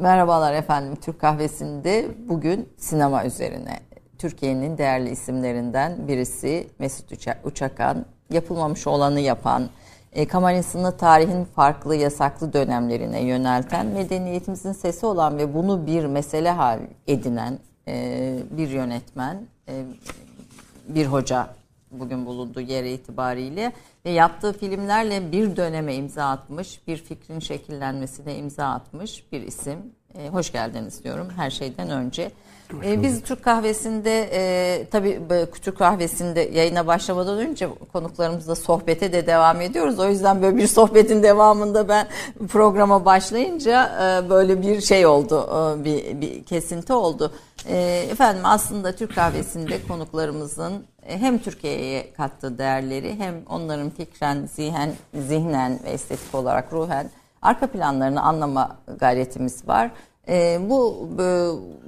Merhabalar efendim. Türk Kahvesi'nde bugün sinema üzerine. Türkiye'nin değerli isimlerinden birisi Mesut Uçakan. Yapılmamış olanı yapan, e, Kamarisini tarihin farklı yasaklı dönemlerine yönelten, medeniyetimizin sesi olan ve bunu bir mesele hal edinen e, bir yönetmen, e, bir hoca bugün bulunduğu yere itibariyle ve yaptığı filmlerle bir döneme imza atmış, bir fikrin şekillenmesine imza atmış bir isim. E, hoş geldiniz diyorum her şeyden önce. E, biz Türk kahvesinde e, tabii Türk kahvesinde yayına başlamadan önce konuklarımızla sohbete de devam ediyoruz. O yüzden böyle bir sohbetin devamında ben programa başlayınca e, böyle bir şey oldu, e, bir, bir kesinti oldu. E, efendim aslında Türk kahvesinde konuklarımızın e, hem Türkiye'ye kattığı değerleri hem onların fikren, zihen, zihnen ve estetik olarak ruhen arka planlarını anlama gayretimiz var. E, bu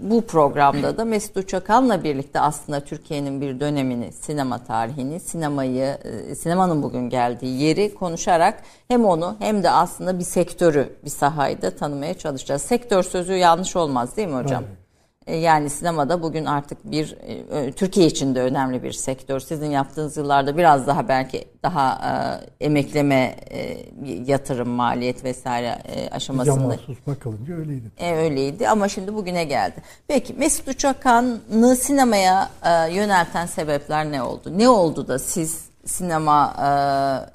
bu programda da Mesut Uçakan'la birlikte aslında Türkiye'nin bir dönemini, sinema tarihini, sinemayı, e, sinemanın bugün geldiği yeri konuşarak hem onu hem de aslında bir sektörü, bir sahayı da tanımaya çalışacağız. Sektör sözü yanlış olmaz değil mi hocam? Evet. E, yani sinemada bugün artık bir e, Türkiye için de önemli bir sektör. Sizin yaptığınız yıllarda biraz daha belki daha e, emekleme, yatırım, maliyet vesaire aşamasında. Yamansız bakılınca öyleydi. E, öyleydi ama şimdi bugüne geldi. Peki Mesut Uçakan'ı sinemaya yönelten sebepler ne oldu? Ne oldu da siz sinema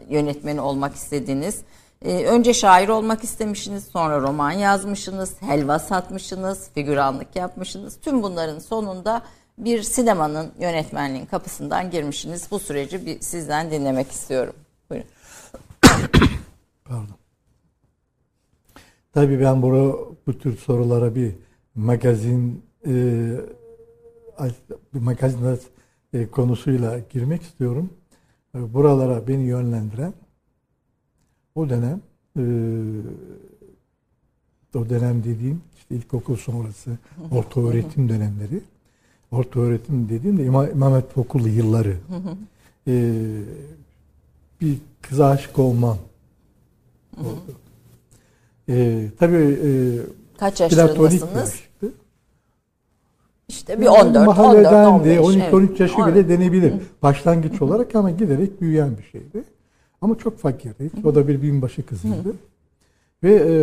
yönetmeni olmak istediniz? Ee, önce şair olmak istemişsiniz, sonra roman yazmışsınız, helva satmışsınız, figüranlık yapmışsınız. Tüm bunların sonunda bir sinemanın yönetmenliğin kapısından girmişsiniz. Bu süreci bir sizden dinlemek istiyorum. Buyurun. Pardon. Tabii ben bu, bu tür sorulara bir magazin e, bir magazin e, konusuyla girmek istiyorum. E, buralara beni yönlendiren o dönem e, o dönem dediğim işte ilkokul sonrası orta öğretim dönemleri orta öğretim dediğim de İmam, İmam Hatip Okulu yılları e, bir kıza aşık olmam oldu. E, tabii e, kaç yaşlarındasınız? İşte bir 14, Mahalleden 14, 15. 12, 13 yaşı bile denebilir. Başlangıç olarak ama giderek büyüyen bir şeydi. Ama çok fakirdi. O da bir binbaşı kızıydı. Ve e,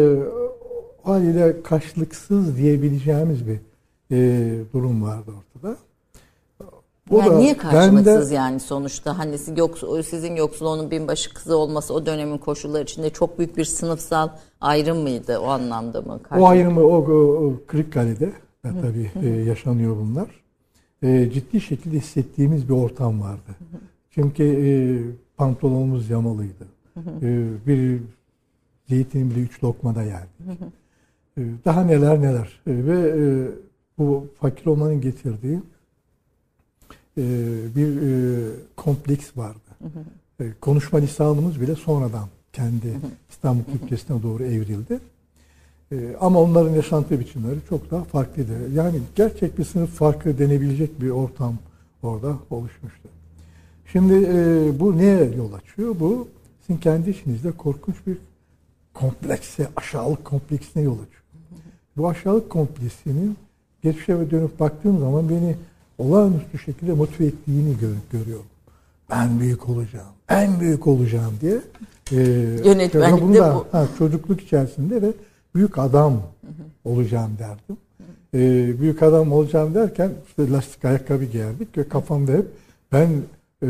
haliyle karşılıksız diyebileceğimiz bir e, durum vardı ortada. O yani da, niye karşılıksız de, yani sonuçta hani sizin yoksul onun binbaşı kızı olması o dönemin koşulları içinde çok büyük bir sınıfsal ayrım mıydı o anlamda mı? O ayrımı o, o, o Kırıkkale'de e, tabii e, yaşanıyor bunlar. E, ciddi şekilde hissettiğimiz bir ortam vardı. Çünkü e, pantolonumuz yamalıydı. Ee, bir zeytin bile üç lokmada yerdik. Ee, daha neler neler. Ee, ve e, bu fakir olmanın getirdiği e, bir e, kompleks vardı. Hı. konuşma lisanımız bile sonradan kendi. İstanbul Türkçesine doğru evrildi. ama onların yaşantı biçimleri çok daha farklıydı. Yani gerçek bir sınıf farkı denebilecek bir ortam orada oluşmuştu. Şimdi e, bu neye yol açıyor? Bu sizin kendi işinizde korkunç bir komplekse, aşağılık kompleksine yol açıyor. Bu aşağılık kompleksinin geçmişe ve dönüp baktığım zaman beni olağanüstü şekilde motive ettiğini gör, görüyorum. Ben büyük olacağım, en büyük olacağım diye. E, Yönetmenlikte bu. Ha, çocukluk içerisinde de büyük adam olacağım derdim. E, büyük adam olacağım derken işte lastik ayakkabı giyerdik ve kafamda hep ben e,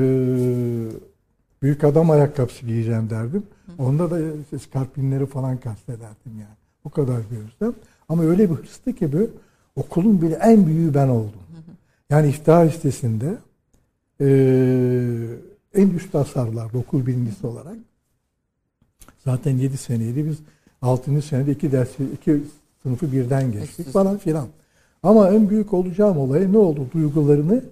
büyük adam ayakkabısı giyeceğim derdim. Onda da skarpinleri falan kastederdim yani. O kadar bir hırsım. Ama öyle bir hırstı ki bu okulun bile en büyüğü ben oldum. Yani iftihar listesinde e, en üst asarlarda okul birincisi olarak zaten 7 seneydi biz 6. senede iki dersi iki sınıfı birden geçtik falan filan. Ama en büyük olacağım olay ne oldu? Duygularını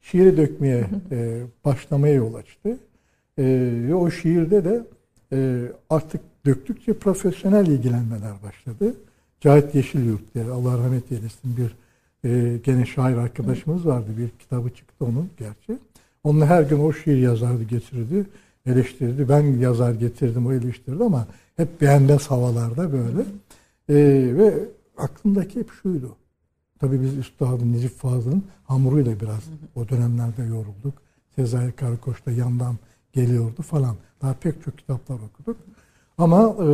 şiire dökmeye e, başlamaya yol açtı. E, ve o şiirde de e, artık döktükçe profesyonel ilgilenmeler başladı. Cahit Yeşilyurt diye Allah rahmet eylesin bir e, gene şair arkadaşımız vardı. Bir kitabı çıktı onun gerçi. Onunla her gün o şiir yazardı getirirdi. Eleştirirdi. Ben yazar getirdim o eleştirdi ama hep beğenmez havalarda böyle. E, ve aklımdaki hep şuydu. Tabii biz Üstad Necip Fazıl'ın hamuruyla biraz o dönemlerde yorulduk. Sezai Karakoç da yandan geliyordu falan. Daha pek çok kitaplar okuduk. Ama e,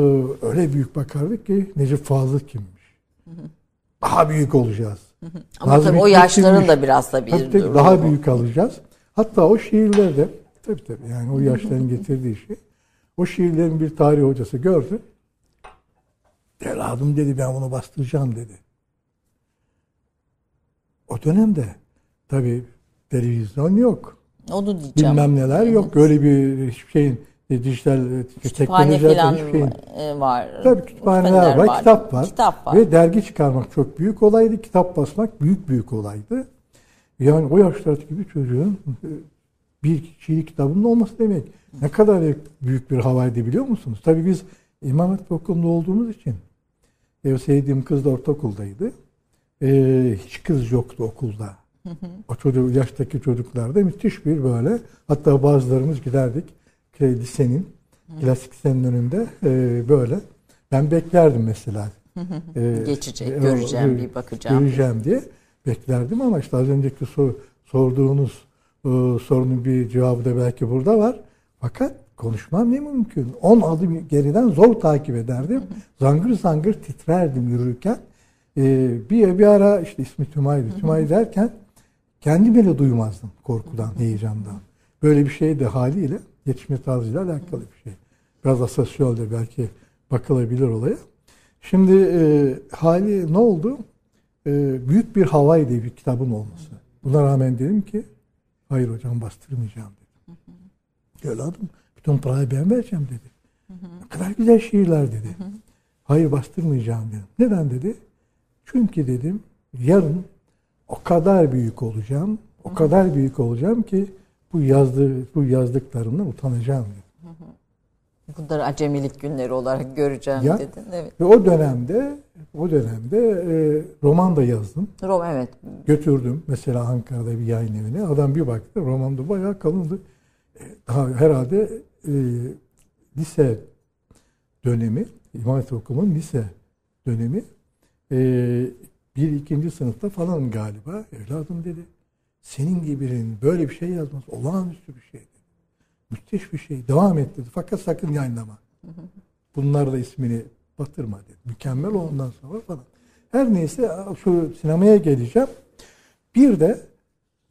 öyle büyük bakardık ki Necip Fazıl kimmiş? Daha büyük olacağız. Ama Nazım tabii o yaşların kimmiş? da biraz da bir durumu daha büyük alacağız. Hatta o şiirlerde tabii tabii yani o yaşların getirdiği şey. O şiirlerin bir tarih hocası gördü. Evladım dedi ben bunu bastıracağım dedi. O dönemde tabii televizyon yok. Onu diyeceğim. Bilmem neler yok. Öyle bir şeyin e, dijital e, Kütüphane falan şeyin. e, var. Tabii kütüphaneler var, kitap var. Kitap var. Ve dergi çıkarmak çok büyük olaydı. Kitap basmak büyük büyük olaydı. Yani o yaşlardaki bir çocuğun bir kişilik kitabının olması demek. Ne kadar büyük bir havaydı biliyor musunuz? Tabii biz İmam Hatip Okulu'nda olduğumuz için ev sevdiğim kız da ortaokuldaydı. Ee, hiç kız yoktu okulda. O çocuk, yaştaki çocuklarda müthiş bir böyle hatta bazılarımız giderdik şey, lisenin klasik lisenin önünde e, böyle ben beklerdim mesela. Ee, Geçecek, e, göreceğim, bir bakacağım. Göreceğim diye beklerdim ama işte az önceki sor- sorduğunuz e, sorunun bir cevabı da belki burada var. Fakat konuşmam ne mümkün? 10 adım geriden zor takip ederdim. Zangır zangır titrerdim yürürken. Ee, bir, bir ara işte ismi Tümay'dı. Tümay derken kendimi bile duymazdım korkudan, heyecandan. Böyle bir şey de haliyle yetişme tarzıyla alakalı bir şey. Biraz asosyal de belki bakılabilir olaya. Şimdi e, hali ne oldu? E, büyük bir havay diye bir kitabın olması. Buna rağmen dedim ki hayır hocam bastırmayacağım dedim. Evladım bütün parayı ben vereceğim dedi. Ne kadar güzel şiirler dedi. Hayır bastırmayacağım dedim. Neden dedi? Çünkü dedim yarın o kadar büyük olacağım, o kadar büyük olacağım ki bu yazdığı bu yazdıklarımdan utanacağım dedi. Bunları acemilik günleri olarak göreceğim Ya. dedin. Evet. Ve o dönemde o dönemde e, roman da yazdım. Rom evet. Götürdüm mesela Ankara'da bir yayın evine. Adam bir baktı roman da bayağı kalındı. E, Daha herhalde e, lise dönemi, İmam Hatip Okulu'nun lise dönemi e, bir ikinci sınıfta falan galiba. Evladım dedi. Senin gibi birinin böyle bir şey yazması olağanüstü bir şey dedi. Müthiş bir şey. Devam et dedi. Fakat sakın yayınlama. Bunlar da ismini batırma dedi. Mükemmel ondan sonra falan. Her neyse şu sinemaya geleceğim. Bir de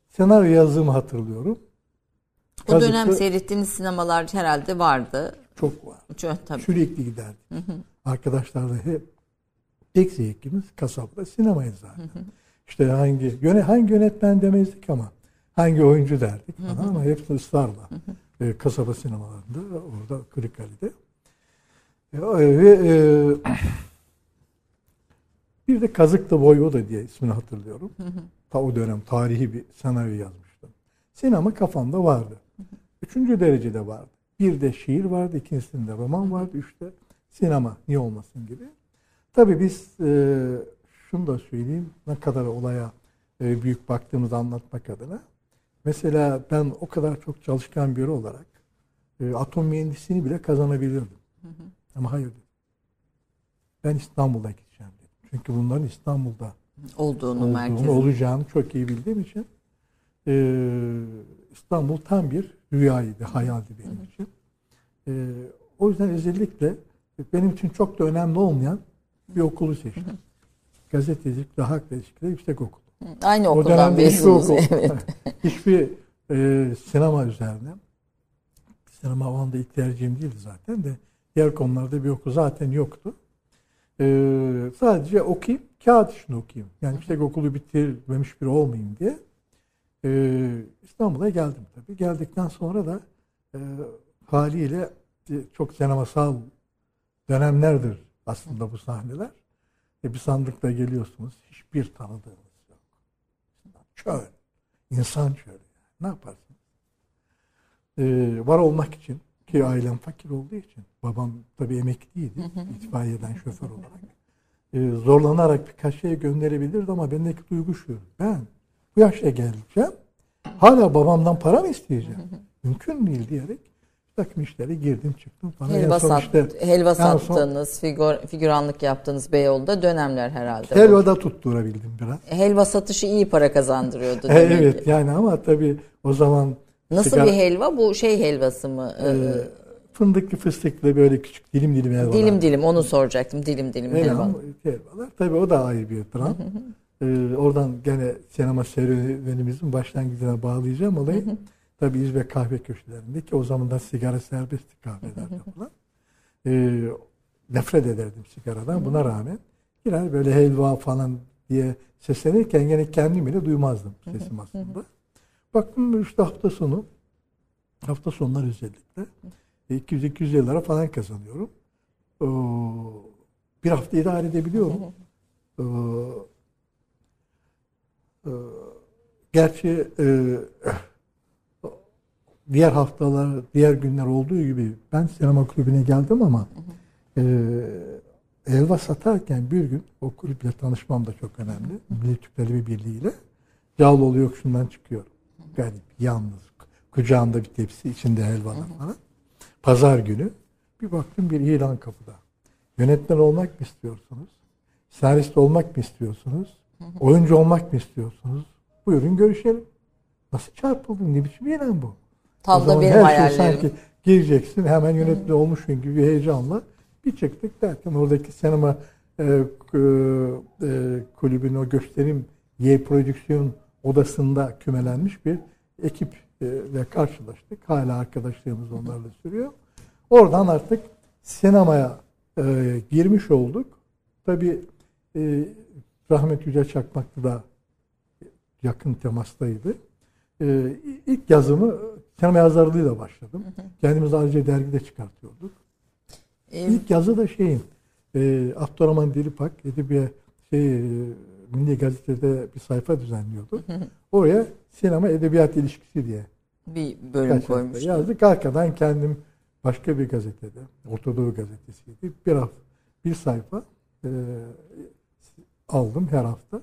senaryo yazdığımı hatırlıyorum. O dönem Kazıklı seyrettiğiniz sinemalar herhalde vardı. çok var. Çok, tabii. Sürekli giderdik. Arkadaşlarla hep tek zevkimiz kasabada sinemaydı zaten. İşte hangi yöne, hangi yönetmen demezdik ama hangi oyuncu derdik falan ama hepsi ısrarla. E, kasaba sinemalarında orada Kırıkkale'de. E, ve e, bir de Kazıklı Voyvoda diye ismini hatırlıyorum. Ta o dönem tarihi bir senaryo yazmıştım. Sinema kafamda vardı. Üçüncü derecede vardı. Bir de şiir vardı, ikincisinde roman vardı, üçte sinema niye olmasın gibi. Tabii biz e, şunu da söyleyeyim, ne kadar olaya e, büyük baktığımızı anlatmak adına. Mesela ben o kadar çok çalışkan biri olarak e, atom mühendisliğini bile kazanabilirdim. Ama hayır dedim. Ben İstanbul'a gideceğim dedim. Çünkü bunların İstanbul'da Olduğunu olduğunu, merkezi. olacağını çok iyi bildiğim için e, İstanbul tam bir rüyaydı, hayaldi benim için. E, o yüzden özellikle benim için çok da önemli olmayan bir okulu seçtim. Gazetecilik ve Halkla İlişkiler Yüksek Okulu. Aynı O okuldan mezunuz. okul, Evet. hiçbir e, sinema üzerine, sinema o anda ilk tercihim değildi zaten de, diğer konularda bir okul zaten yoktu. E, sadece okuyayım, kağıt işini okuyayım. Yani yüksek okulu bitirmemiş biri olmayayım diye. E, İstanbul'a geldim tabii. Geldikten sonra da e, haliyle e, çok sinemasal dönemlerdir aslında bu sahneler. E, bir sandıkla geliyorsunuz, hiçbir tanıdığınız yok. Çöl, insan çölü. Ne yaparsınız? E, var olmak için ki ailem fakir olduğu için, babam tabii emekliydi, itfaiyeden şoför olarak. E, zorlanarak birkaç şeye gönderebilirdi ama bendeki duygu şu, ben bu yaşa geleceğim, hala babamdan para mı isteyeceğim? Mümkün değil diyerek takım işlere girdim çıktım falan. Helva, sat, işte, helva sattığınız, son, figür, figüranlık yaptığınız Beyoğlu'da dönemler herhalde. Helvada tutturabildim biraz. Helva satışı iyi para kazandırıyordu. evet ki. yani ama tabii o zaman... Nasıl sigara, bir helva? Bu şey helvası mı? E, fındıklı fıstıklı böyle küçük dilim dilim helvalar. Dilim dilim onu soracaktım. Dilim dilim evet, helva. helvalar. Tabii o da ayrı bir dram. ee, oradan gene sinema serüvenimizin başlangıcına bağlayacağım olayı. Tabii İzbek kahve köşelerinde ki o zaman da sigara serbestti kahvelerde falan. Ee, nefret ederdim sigaradan. Buna rağmen girer böyle helva falan diye seslenirken yine kendim bile duymazdım sesim aslında. Baktım işte hafta sonu hafta sonları özellikle 200-200 lira falan kazanıyorum. Ee, bir hafta idare edebiliyorum. Ee, e, gerçi e, diğer haftalar, diğer günler olduğu gibi ben sinema kulübüne geldim ama e, elva satarken bir gün o kulüple tanışmam da çok önemli. Milli Türk Talebi Birliği ile Cağaloğlu yokuşundan çıkıyorum. Garip, yalnız, kucağında bir tepsi, içinde helvalar falan. Pazar günü bir baktım bir ilan kapıda. Yönetmen olmak mı istiyorsunuz? Senarist olmak mı istiyorsunuz? Oyuncu olmak mı istiyorsunuz? Buyurun görüşelim. Nasıl çarpıldın? Ne biçim ilan bu? Tam da benim şey sanki gireceksin hemen yönetmen olmuşsun gibi bir heyecanla bir çıktık derken oradaki sinema e, e, kulübün o gösterim Y prodüksiyon odasında kümelenmiş bir ekiple karşılaştık. Hala arkadaşlığımız onlarla sürüyor. Oradan artık sinemaya e, girmiş olduk. Tabi e, Rahmet Yüce Çakmaklı da yakın temastaydı. E, ilk yazımı sinema yazarlığıyla başladım. Hı hı. Kendimiz ayrıca dergide çıkartıyorduk. Ee, ilk yazı da şeyin e, Abdurrahman Dilipak edebiyat şey, e, Milli Gazete'de bir sayfa düzenliyordu. Hı. Oraya sinema edebiyat ilişkisi diye bir bölüm koymuş. Yazdık. Arkadan kendim başka bir gazetede, Ortadoğu gazetesiydi. Bir hafta, bir sayfa e, aldım her hafta.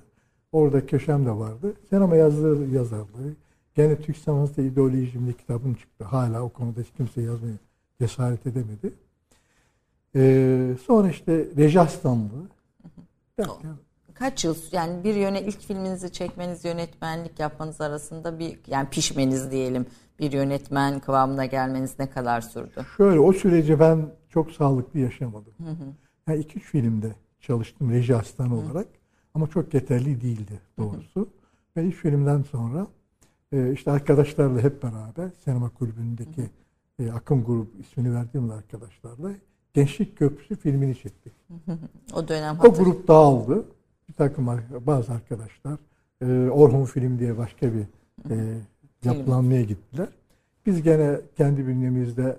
Orada köşem de vardı. Sinema yazdığı yazarlığı. Gene Türk sinemasında ideolojimli kitabım çıktı. Hala o konuda hiç kimse yazmaya cesaret edemedi. Ee, sonra işte reji asistanlığı. Derken, Kaç yıl yani bir yöne ilk filminizi çekmeniz yönetmenlik yapmanız arasında bir yani pişmeniz diyelim bir yönetmen kıvamına gelmeniz ne kadar sürdü? Şöyle o süreci ben çok sağlıklı yaşamadım. Hı hı. Yani iki üç filmde çalıştım reji asistanı olarak ama çok yeterli değildi doğrusu. Hı hı. Ve üç filmden sonra e, işte arkadaşlarla hep beraber sinema kulübündeki. E, akım grup ismini verdiğim arkadaşlarla Gençlik Köprüsü filmini çektik. o dönem O grup dağıldı bir takım bazı arkadaşlar e, Orhun Film diye başka bir e, yapılanmaya gittiler. Biz gene kendi bünyemizde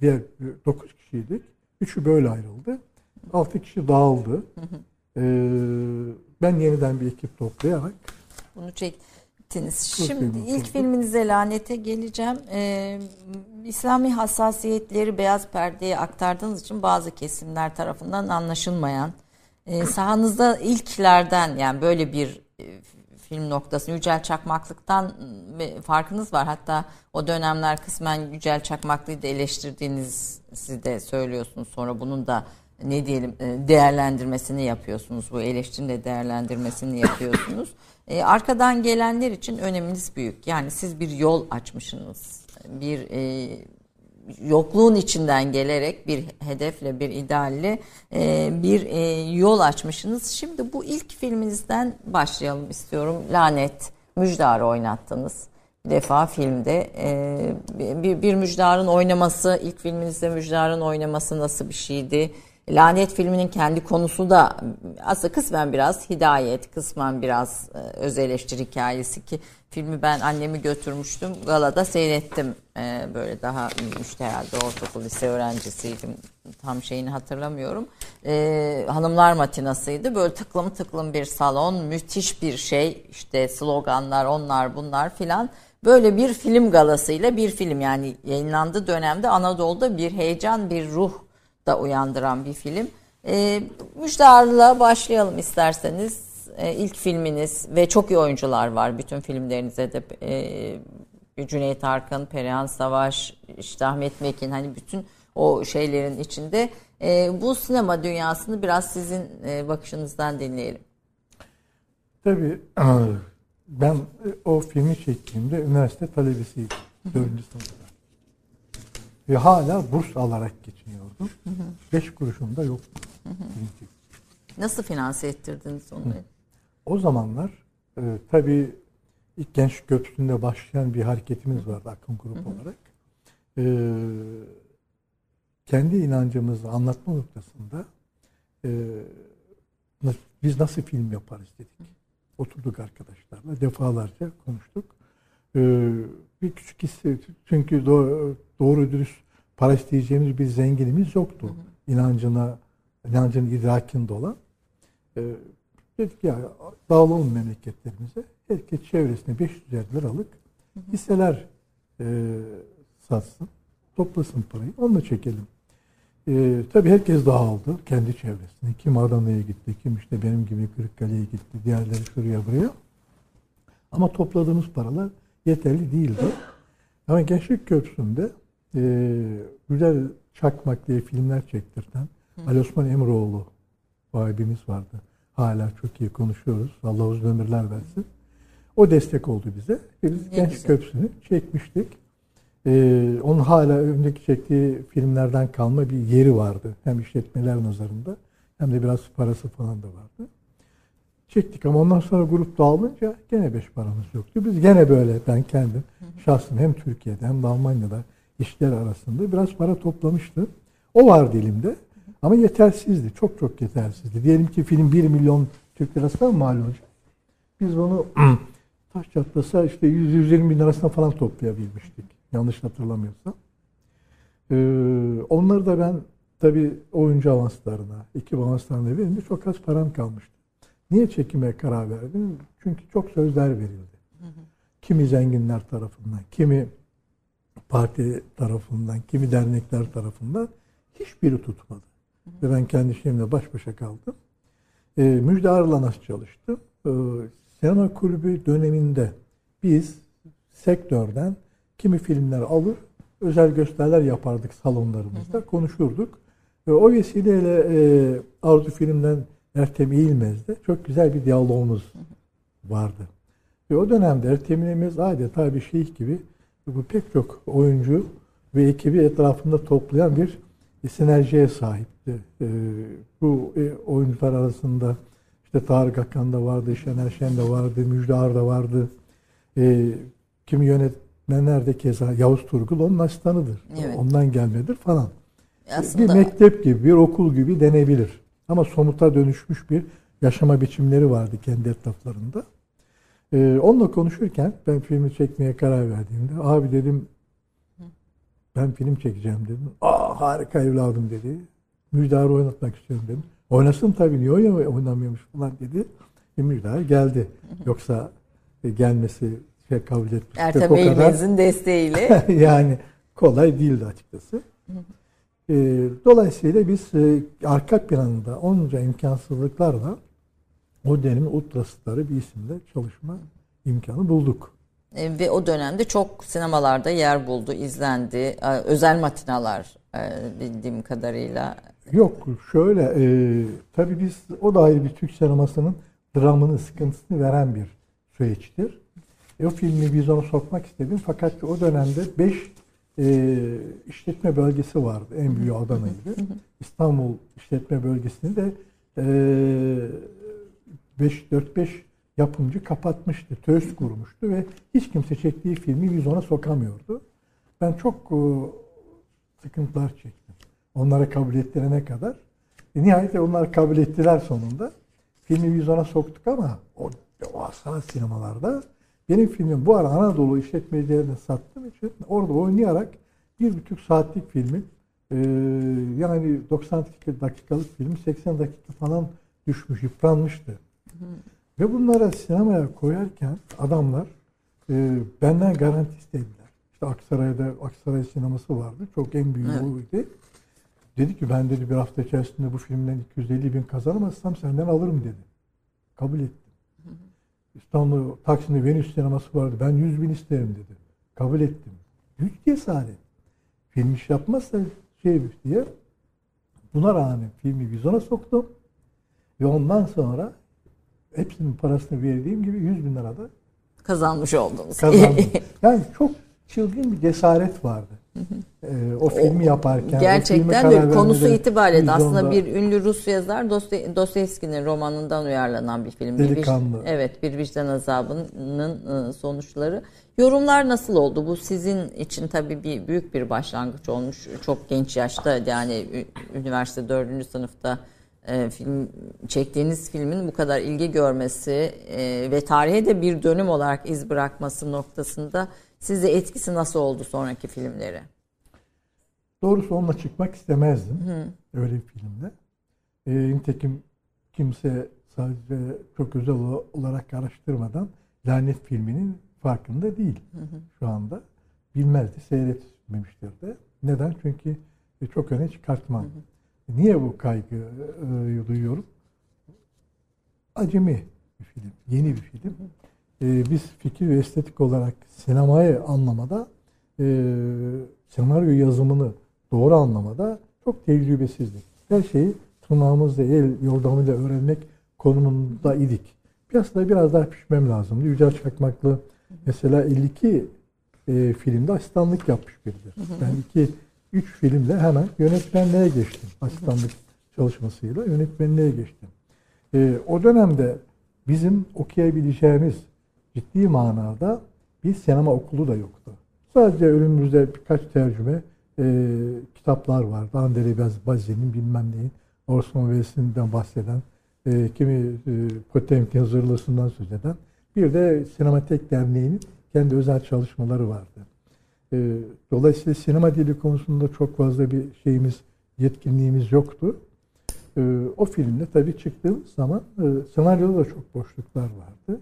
diğer 9 kişiydik. Üçü böyle ayrıldı. 6 kişi dağıldı. Ee, ben yeniden bir ekip toplayarak bunu çektiniz. Şimdi ilk filminize Lanete geleceğim. Ee, İslami hassasiyetleri beyaz perdeye aktardığınız için bazı kesimler tarafından anlaşılmayan e, sahanızda ilklerden yani böyle bir e, film noktası Yücel Çakmaklık'tan e, farkınız var. Hatta o dönemler kısmen Yücel Çakmaklı'yı da eleştirdiğinizi de söylüyorsunuz. Sonra bunun da ne diyelim e, değerlendirmesini yapıyorsunuz. Bu eleştirinin de değerlendirmesini yapıyorsunuz. E, arkadan gelenler için öneminiz büyük. Yani siz bir yol açmışsınız. Bir e, yokluğun içinden gelerek bir hedefle, bir idealle e, bir e, yol açmışsınız. Şimdi bu ilk filminizden başlayalım istiyorum. Lanet, Müjdar'ı oynattınız. Bir defa filmde e, bir, bir Müjdar'ın oynaması, ilk filminizde Müjdar'ın oynaması nasıl bir şeydi? Lanet filminin kendi konusu da aslında kısmen biraz hidayet, kısmen biraz e, öz eleştiri hikayesi ki filmi ben annemi götürmüştüm. Galada seyrettim. E, böyle daha işte herhalde ortaokul lise öğrencisiydim. Tam şeyini hatırlamıyorum. E, hanımlar matinasıydı. Böyle tıklım tıklım bir salon. Müthiş bir şey. İşte sloganlar onlar bunlar filan. Böyle bir film galasıyla bir film yani yayınlandığı dönemde Anadolu'da bir heyecan, bir ruh da uyandıran bir film. E, Müjdar'la başlayalım isterseniz. E, ilk filminiz ve çok iyi oyuncular var. Bütün filmlerinize de e, Cüneyt Arkın, Perihan Savaş, işte Ahmet Mekin hani bütün o şeylerin içinde. E, bu sinema dünyasını biraz sizin e, bakışınızdan dinleyelim. Tabii ben o filmi çektiğimde üniversite talebesiydim. Dördüncü sınıfta. Ve hala burs alarak geçiniyordum. Hı hı. Beş kuruşum da yoktu. Hı hı. Nasıl finanse ettirdiniz onu? Hı. O zamanlar e, tabii ilk genç köprüsünde başlayan bir hareketimiz vardı akım grup olarak. E, kendi inancımızı anlatma noktasında e, biz nasıl film yaparız dedik. Oturduk arkadaşlarla defalarca konuştuk. E, bir küçük hissi çünkü doğru, doğru dürüst para isteyeceğimiz bir zenginimiz yoktu. Hı hı. İnancına, inancın idrakinde olan. E, dedik ya dağılalım memleketlerimize. Herkes çevresine 500 liralık hisseler e, satsın. Toplasın parayı. Onunla çekelim. E, tabii herkes dağıldı kendi çevresine. Kim Adana'ya gitti, kim işte benim gibi Kırıkkale'ye gitti, diğerleri şuraya buraya. Ama topladığımız paralar yeterli değildi. Ama Gençlik Köprüsü'nde e, güzel Çakmak diye filmler çektirten Ali Osman Emroğlu vahibimiz vardı. Hala çok iyi konuşuyoruz. Allah uzun ömürler versin. O destek oldu bize. Biz Gençlik Köprüsü'nü çekmiştik. Ee, onun hala öndeki çektiği filmlerden kalma bir yeri vardı. Hem işletmeler nazarında hem de biraz parası falan da vardı. Çektik ama ondan sonra grup dağılınca gene beş paramız yoktu. Biz gene böyle ben kendim şahsım hem Türkiye'de hem de Almanya'da işler arasında biraz para toplamıştım. O vardı elimde. Ama yetersizdi. Çok çok yetersizdi. Diyelim ki film 1 milyon Türk lirasına mal olacak? Biz bunu taş çatlasa işte 100-120 bin lirasına falan toplayabilmiştik. Yanlış hatırlamıyorsam. Ee, onları da ben tabii oyuncu avanslarına, iki avanslarına verince çok az param kalmıştı. Niye çekime karar verdim? Çünkü çok sözler verildi. Kimi zenginler tarafından, kimi parti tarafından, kimi dernekler tarafından hiçbiri tutmadı. Ve ben kendi şeyimle baş başa kaldım. E, Müjde Arı'la nasıl çalıştım? E, sinema kulübü döneminde biz sektörden kimi filmler alır, özel gösteriler yapardık salonlarımızda, konuşurduk. E, o vesileyle e, Arzu Film'den Ertem İlmez'de çok güzel bir diyalogumuz vardı. Ve o dönemde Ertem İlmez adeta bir şeyh gibi bu pek çok oyuncu ve ekibi etrafında toplayan bir sinerjiye sahipti. E, bu e, oyuncular arasında işte Tarık Akan da vardı, Şener Şen de vardı, Müjde Ar da vardı. E, kimi yönetmenler de keza Yavuz Turgul onun asistanıdır. Evet. Ondan gelmedir falan. Aslında... Bir mektep gibi, bir okul gibi denebilir. Ama somuta dönüşmüş bir yaşama biçimleri vardı kendi etraflarında. Ee, onunla konuşurken ben filmi çekmeye karar verdiğimde abi dedim ben film çekeceğim dedim. Aa harika evladım dedi. Müjdar'ı oynatmak istiyorum dedim. Oynasın tabii niye oynamıyormuş falan dedi. E, Müjdar geldi. Yoksa e, gelmesi şey kabul etmiş. Ertem Eğilmez'in desteğiyle. yani kolay değildi açıkçası. E, dolayısıyla biz e, arka planında onca imkansızlıklarla o dönemin ultrastarı bir isimle çalışma imkanı bulduk. E, ve o dönemde çok sinemalarda yer buldu, izlendi. E, özel matinalar e, bildiğim kadarıyla. Yok şöyle e, tabii biz o da ayrı bir Türk sinemasının dramını, sıkıntısını veren bir süreçtir. E, o filmi vizyona sokmak istedim fakat o dönemde 5 e, işletme bölgesi vardı. En büyüğü Adana'ydı. İstanbul işletme bölgesini de e, 4-5 yapımcı kapatmıştı. Töz kurmuştu ve hiç kimse çektiği filmi vizyona sokamıyordu. Ben çok e, sıkıntılar çektim. Onlara kabul ettirene kadar. E, nihayet onlar kabul ettiler sonunda. Filmi vizyona soktuk ama o, o sanat sinemalarda benim filmim bu ara Anadolu işletmecilerine sattığım için orada oynayarak bir buçuk saatlik filmi e, yani 90 dakikalık film 80 dakika falan düşmüş, yıpranmıştı. Hı. Ve bunlara sinemaya koyarken adamlar e, benden garanti istediler. İşte Aksaray'da Aksaray sineması vardı. Çok en büyüğü evet. oydu. Dedi ki ben dedi bir hafta içerisinde bu filmden 250 bin kazanamazsam senden alırım dedi. Kabul ettim. İstanbul Taksim'de Venüs sineması vardı. Ben 100 bin isterim dedi. Kabul ettim. Büyük cesaret. Film iş yapmazsa şey diye. Buna rağmen filmi vizyona soktum. Ve ondan sonra hepsinin parasını verdiğim gibi 100 bin lirada kazanmış oldunuz. Kazandım. yani çok çılgın bir cesaret vardı. Ee, o filmi yaparken. Gerçekten de konusu itibariyle aslında bir ünlü Rus yazar Dostoyevski'nin romanından uyarlanan bir film. Delikanlı. Bir, evet bir vicdan azabının e, sonuçları. Yorumlar nasıl oldu? Bu sizin için tabii bir büyük bir başlangıç olmuş. Çok genç yaşta yani üniversite dördüncü sınıfta e, film çektiğiniz filmin bu kadar ilgi görmesi e, ve tarihe de bir dönüm olarak iz bırakması noktasında size etkisi nasıl oldu sonraki filmleri? Doğrusu onunla çıkmak istemezdim. Hı. Öyle bir filmde. E, nitekim kimse sadece çok özel olarak araştırmadan Lanet filminin farkında değil hı hı. şu anda. Bilmezdi, seyretmemiştir de. Neden? Çünkü çok öne çıkartmam. Hı hı. Niye bu kaygıyı e, duyuyorum? Acemi bir film, yeni bir film. E, biz fikir ve estetik olarak sinemayı anlamada, e, senaryo yazımını doğru anlamada çok tecrübesizdik. Her şeyi tırnağımızla, el yordamıyla öğrenmek konumunda idik. Piyasada biraz daha pişmem lazımdı. Yücel Çakmaklı mesela 52 e, filmde asistanlık yapmış biridir. Ben iki üç filmle hemen yönetmenliğe geçtim. Asistanlık çalışmasıyla yönetmenliğe geçtim. E, o dönemde bizim okuyabileceğimiz ciddi manada bir sinema okulu da yoktu. Sadece önümüzde birkaç tercüme e, kitaplar vardı. Andrei Bazi'nin bilmem neyin Orson Welles'inden bahseden, e, kimi e, Potemkin zırhlısından söz eden. Bir de Sinematek Derneği'nin kendi özel çalışmaları vardı. E, dolayısıyla sinema dili konusunda çok fazla bir şeyimiz, yetkinliğimiz yoktu. E, o filmde tabii çıktığımız zaman e, senaryoda da çok boşluklar vardı.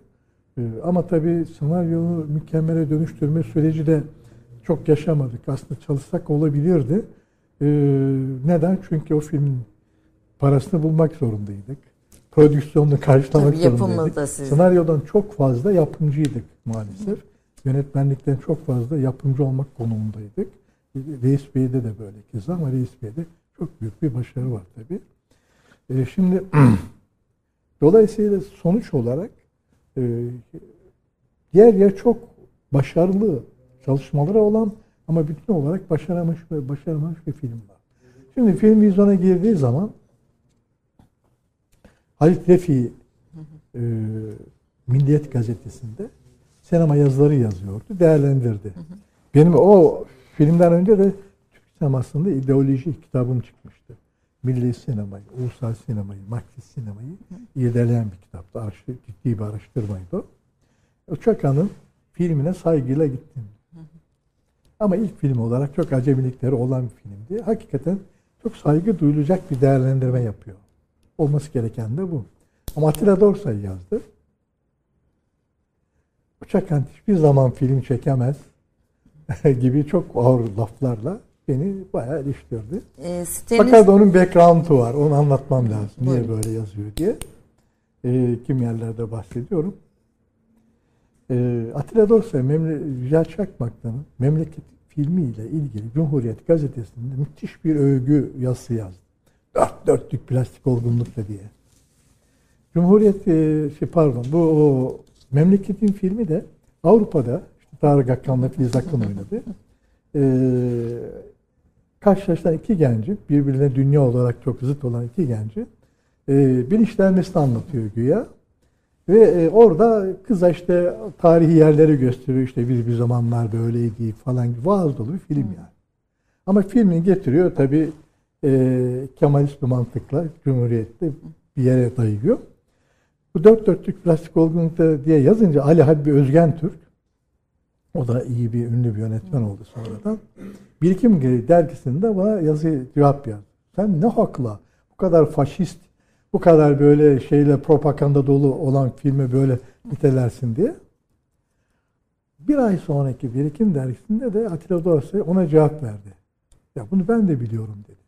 E, ama tabii senaryoyu mükemmele dönüştürme süreci de çok yaşamadık. Aslında çalışsak olabilirdi. E, neden? Çünkü o filmin parasını bulmak zorundaydık. Prodüksiyonunu karşılamak Tabii zorundaydık. Senaryodan çok fazla yapımcıydık maalesef. Hı yönetmenlikten çok fazla yapımcı olmak konumundaydık. Reis Bey'de de böyle kez ama Reis Bey'de çok büyük bir başarı var tabii. E, şimdi dolayısıyla sonuç olarak e, yer yer çok başarılı çalışmaları olan ama bütün olarak başaramamış ve başaramamış bir film var. Şimdi film vizyona girdiği zaman Halit Refi e, Milliyet gazetesinde sinema yazıları yazıyordu, değerlendirdi. Hı hı. Benim o filmden önce de Türk sinemasında ideoloji kitabım çıkmıştı. Milli sinemayı, ulusal sinemayı, Marksist sinemayı irdeleyen bir kitaptı. Araştır, ciddi bir araştırmaydı o. Uçakan'ın filmine saygıyla gittim. Ama ilk film olarak çok acemilikleri olan bir filmdi. Hakikaten çok saygı duyulacak bir değerlendirme yapıyor. Olması gereken de bu. Ama Atilla Dorsay yazdı. Uçakan hiçbir zaman film çekemez gibi çok ağır laflarla beni bayağı eleştirdi. E, siteniz... Fakat onun background'u var. Onu anlatmam lazım. Niye Buyurun. böyle yazıyor diye. E, kim yerlerde bahsediyorum. E, Atilla Dorsay, Memle Yücel Çakmak'tan Memleket filmiyle ilgili Cumhuriyet gazetesinde müthiş bir övgü yazısı yazdı. Dört dörtlük plastik olgunlukla diye. Cumhuriyet, e, şey pardon, bu o Memleketin filmi de Avrupa'da işte Tarık Akkan'la Filiz Akın oynadı. Ee, karşılaşan iki genci, birbirine dünya olarak çok zıt olan iki genci e, bilinçlenmesini anlatıyor güya. Ve e, orada kıza işte tarihi yerleri gösteriyor. İşte biz bir zamanlar böyleydi falan gibi vaaz dolu bir film yani. Ama filmin getiriyor tabi e, Kemalist bir mantıkla Cumhuriyet'te bir yere dayıyor. Bu dört dörtlük plastik olgunlukta diye yazınca Ali Habbi Özgen Türk, o da iyi bir ünlü bir yönetmen oldu sonradan. Birikim dergisinde bana yazı cevap yazdı. Sen ne hakla bu kadar faşist, bu kadar böyle şeyle propaganda dolu olan filmi böyle nitelersin diye. Bir ay sonraki Birikim dergisinde de Atilla Dorsey ona cevap verdi. Ya bunu ben de biliyorum dedi.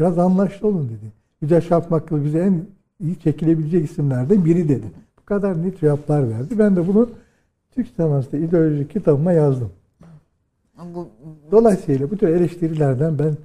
Biraz anlaşlı olun dedi. Yüce Şapmaklı bize en iyi çekilebilecek isimlerden biri dedi. Bu kadar net cevaplar verdi. Ben de bunu Türk sinemasında ideoloji kitabıma yazdım. Bu, Dolayısıyla bu tür eleştirilerden ben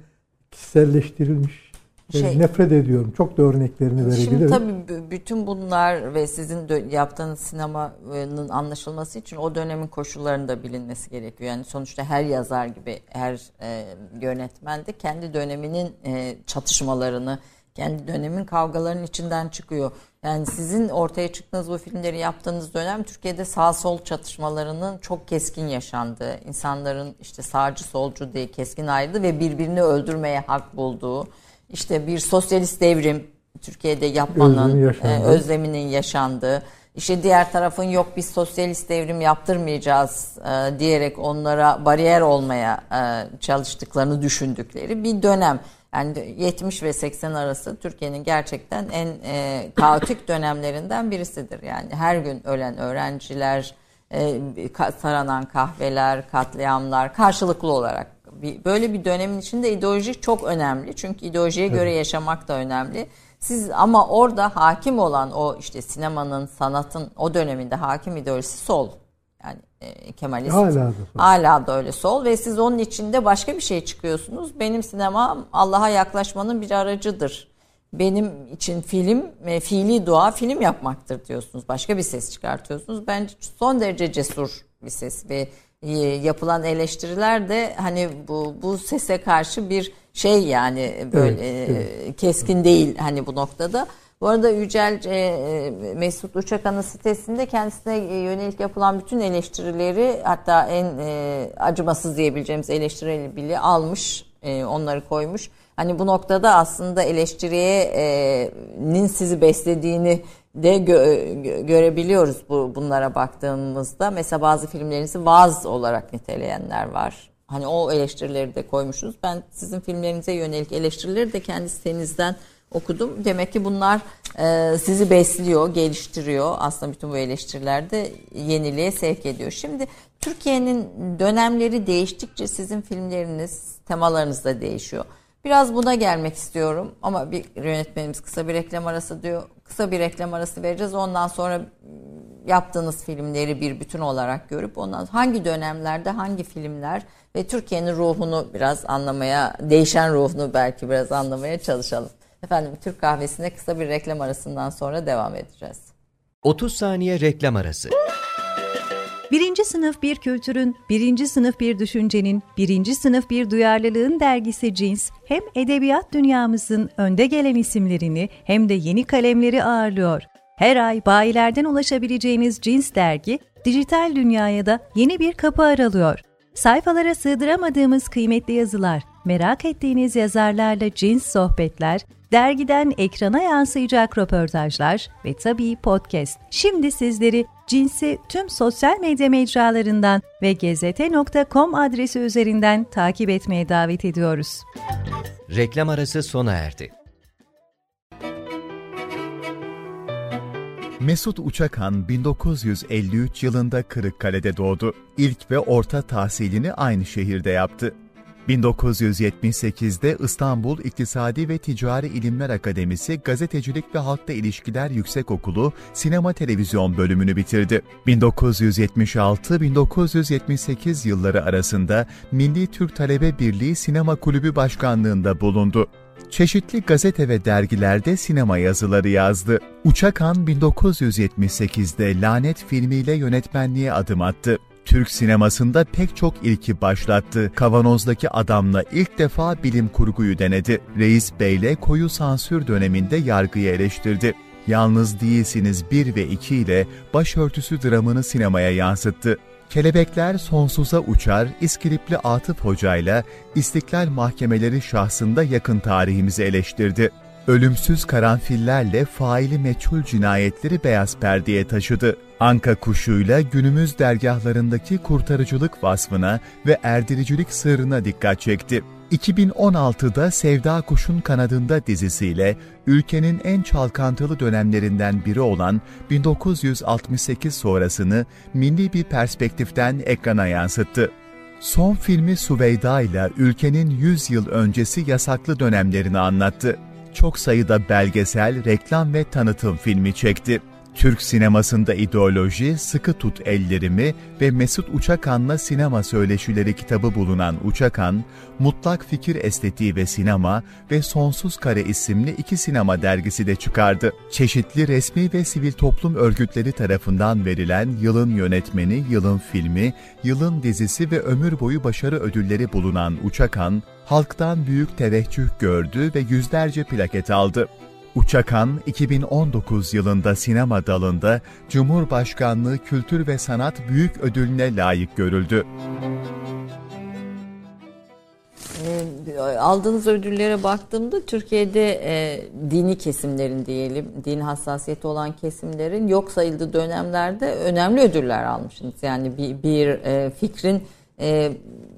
kişiselleştirilmiş şey, nefret ediyorum. Çok da örneklerini verebilirim. Şimdi tabii bütün bunlar ve sizin yaptığınız sinemanın anlaşılması için o dönemin koşullarında bilinmesi gerekiyor. Yani sonuçta her yazar gibi her e, yönetmen de kendi döneminin e, çatışmalarını, kendi dönemin kavgalarının içinden çıkıyor. Yani sizin ortaya çıktığınız bu filmleri yaptığınız dönem Türkiye'de sağ sol çatışmalarının çok keskin yaşandığı, insanların işte sağcı solcu diye keskin ayrıldı ve birbirini öldürmeye hak bulduğu, işte bir sosyalist devrim Türkiye'de yapmanın e, özleminin yaşandığı, işte diğer tarafın yok biz sosyalist devrim yaptırmayacağız e, diyerek onlara bariyer olmaya e, çalıştıklarını düşündükleri bir dönem. Yani 70 ve 80 arası Türkiye'nin gerçekten en e, kaotik dönemlerinden birisidir. Yani her gün ölen öğrenciler, e, saranan kahveler, katliamlar karşılıklı olarak. Bir, böyle bir dönemin içinde ideoloji çok önemli. Çünkü ideolojiye evet. göre yaşamak da önemli. Siz ama orada hakim olan o işte sinemanın, sanatın o döneminde hakim ideolojisi sol. Yani e, Kemalist. Hala da, hala da öyle sol ve siz onun içinde başka bir şey çıkıyorsunuz. Benim sinemam Allah'a yaklaşmanın bir aracıdır. Benim için film, e, fiili dua film yapmaktır diyorsunuz. Başka bir ses çıkartıyorsunuz. Bence son derece cesur bir ses ve e, yapılan eleştiriler de hani bu bu sese karşı bir şey yani böyle evet, evet. keskin değil hani bu noktada. Bu arada Yücel e, e, Mesut Uçakan'ın sitesinde kendisine yönelik yapılan bütün eleştirileri hatta en e, acımasız diyebileceğimiz eleştirileri bile almış, e, onları koymuş. Hani bu noktada aslında eleştiriyenin sizi beslediğini de gö- görebiliyoruz bu bunlara baktığımızda. Mesela bazı filmlerinizi vaz olarak niteleyenler var. Hani o eleştirileri de koymuşuz. Ben sizin filmlerinize yönelik eleştirileri de kendi sitenizden okudum. Demek ki bunlar e, sizi besliyor, geliştiriyor. Aslında bütün bu eleştiriler de yeniliğe sevk ediyor. Şimdi Türkiye'nin dönemleri değiştikçe sizin filmleriniz, temalarınız da değişiyor. Biraz buna gelmek istiyorum ama bir yönetmenimiz kısa bir reklam arası diyor. Kısa bir reklam arası vereceğiz. Ondan sonra yaptığınız filmleri bir bütün olarak görüp ondan hangi dönemlerde hangi filmler ve Türkiye'nin ruhunu biraz anlamaya, değişen ruhunu belki biraz anlamaya çalışalım. Efendim Türk kahvesine kısa bir reklam arasından sonra devam edeceğiz. 30 saniye reklam arası. Birinci sınıf bir kültürün, birinci sınıf bir düşüncenin, birinci sınıf bir duyarlılığın dergisi Cins, hem edebiyat dünyamızın önde gelen isimlerini hem de yeni kalemleri ağırlıyor. Her ay bayilerden ulaşabileceğiniz Cins dergi, dijital dünyaya da yeni bir kapı aralıyor. Sayfalara sığdıramadığımız kıymetli yazılar, merak ettiğiniz yazarlarla cins sohbetler, dergiden ekrana yansıyacak röportajlar ve tabii podcast. Şimdi sizleri cinsi tüm sosyal medya mecralarından ve gezete.com adresi üzerinden takip etmeye davet ediyoruz. Reklam arası sona erdi. Mesut Uçakan 1953 yılında Kırıkkale'de doğdu. İlk ve orta tahsilini aynı şehirde yaptı. 1978'de İstanbul İktisadi ve Ticari İlimler Akademisi Gazetecilik ve Halkla İlişkiler Yüksekokulu Sinema Televizyon bölümünü bitirdi. 1976-1978 yılları arasında Milli Türk Talebe Birliği Sinema Kulübü Başkanlığında bulundu. Çeşitli gazete ve dergilerde sinema yazıları yazdı. Uçakan 1978'de Lanet filmiyle yönetmenliğe adım attı. Türk sinemasında pek çok ilki başlattı. Kavanozdaki adamla ilk defa bilim kurguyu denedi. Reis Bey'le koyu sansür döneminde yargıyı eleştirdi. Yalnız Değilsiniz 1 ve 2 ile başörtüsü dramını sinemaya yansıttı. Kelebekler Sonsuza Uçar, İskilipli Atıf Hoca ile İstiklal Mahkemeleri şahsında yakın tarihimizi eleştirdi. Ölümsüz karanfillerle faili meçhul cinayetleri beyaz perdeye taşıdı. Anka kuşuyla günümüz dergahlarındaki kurtarıcılık vasfına ve erdiricilik sırrına dikkat çekti. 2016'da Sevda Kuş'un Kanadında dizisiyle ülkenin en çalkantılı dönemlerinden biri olan 1968 sonrasını milli bir perspektiften ekrana yansıttı. Son filmi Suveyda ile ülkenin 100 yıl öncesi yasaklı dönemlerini anlattı. Çok sayıda belgesel, reklam ve tanıtım filmi çekti. Türk sinemasında ideoloji, Sıkı Tut Ellerimi ve Mesut Uçakan'la Sinema Söyleşileri kitabı bulunan Uçakan, Mutlak Fikir Estetiği ve Sinema ve Sonsuz Kare isimli iki sinema dergisi de çıkardı. Çeşitli resmi ve sivil toplum örgütleri tarafından verilen yılın yönetmeni, yılın filmi, yılın dizisi ve ömür boyu başarı ödülleri bulunan Uçakan, halktan büyük teveccüh gördü ve yüzlerce plaket aldı. Uçakan 2019 yılında sinema dalında Cumhurbaşkanlığı Kültür ve Sanat Büyük Ödülüne layık görüldü. E, aldığınız ödüllere baktığımda Türkiye'de e, dini kesimlerin diyelim, din hassasiyeti olan kesimlerin yok sayıldığı dönemlerde önemli ödüller almışsınız. Yani bir, bir e, fikrin e,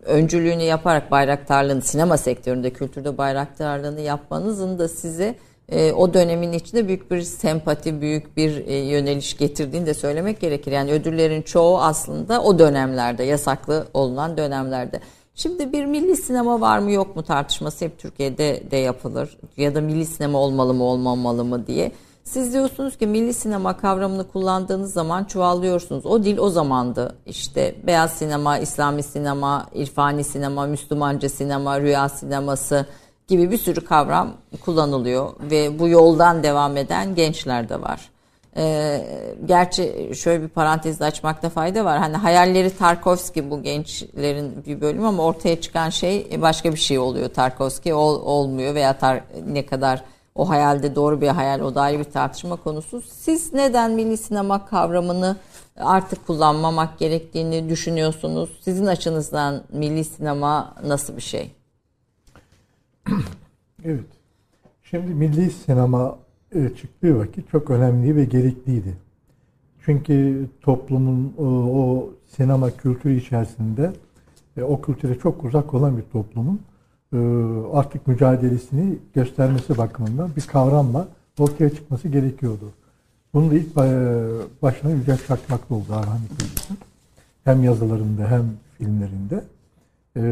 öncülüğünü yaparak bayraktarlığını, sinema sektöründe, kültürde bayraktarlığını yapmanızın da size e, o dönemin içinde büyük bir sempati, büyük bir e, yöneliş getirdiğini de söylemek gerekir. Yani ödüllerin çoğu aslında o dönemlerde, yasaklı olunan dönemlerde. Şimdi bir milli sinema var mı yok mu tartışması hep Türkiye'de de yapılır. Ya da milli sinema olmalı mı olmamalı mı diye. Siz diyorsunuz ki milli sinema kavramını kullandığınız zaman çuvallıyorsunuz. O dil o zamandı. İşte beyaz sinema, İslami sinema, irfani sinema, Müslümanca sinema, rüya sineması, gibi bir sürü kavram kullanılıyor ve bu yoldan devam eden gençler de var. Ee, gerçi şöyle bir parantez açmakta fayda var. Hani hayalleri Tarkovski bu gençlerin bir bölümü ama ortaya çıkan şey başka bir şey oluyor. Tarkovski ol, olmuyor veya tar, ne kadar o hayalde doğru bir hayal o da ayrı bir tartışma konusu. Siz neden milli sinema kavramını artık kullanmamak gerektiğini düşünüyorsunuz? Sizin açınızdan milli sinema nasıl bir şey? evet. Şimdi milli sinema e, çıktığı vakit çok önemli ve gerekliydi. Çünkü toplumun o, o sinema kültürü içerisinde e, o kültüre çok uzak olan bir toplumun e, artık mücadelesini göstermesi bakımından bir kavramla ortaya çıkması gerekiyordu. Bunu da ilk başına Yücel Çakmaklı oldu Arhan Hem yazılarında hem filmlerinde. Ee,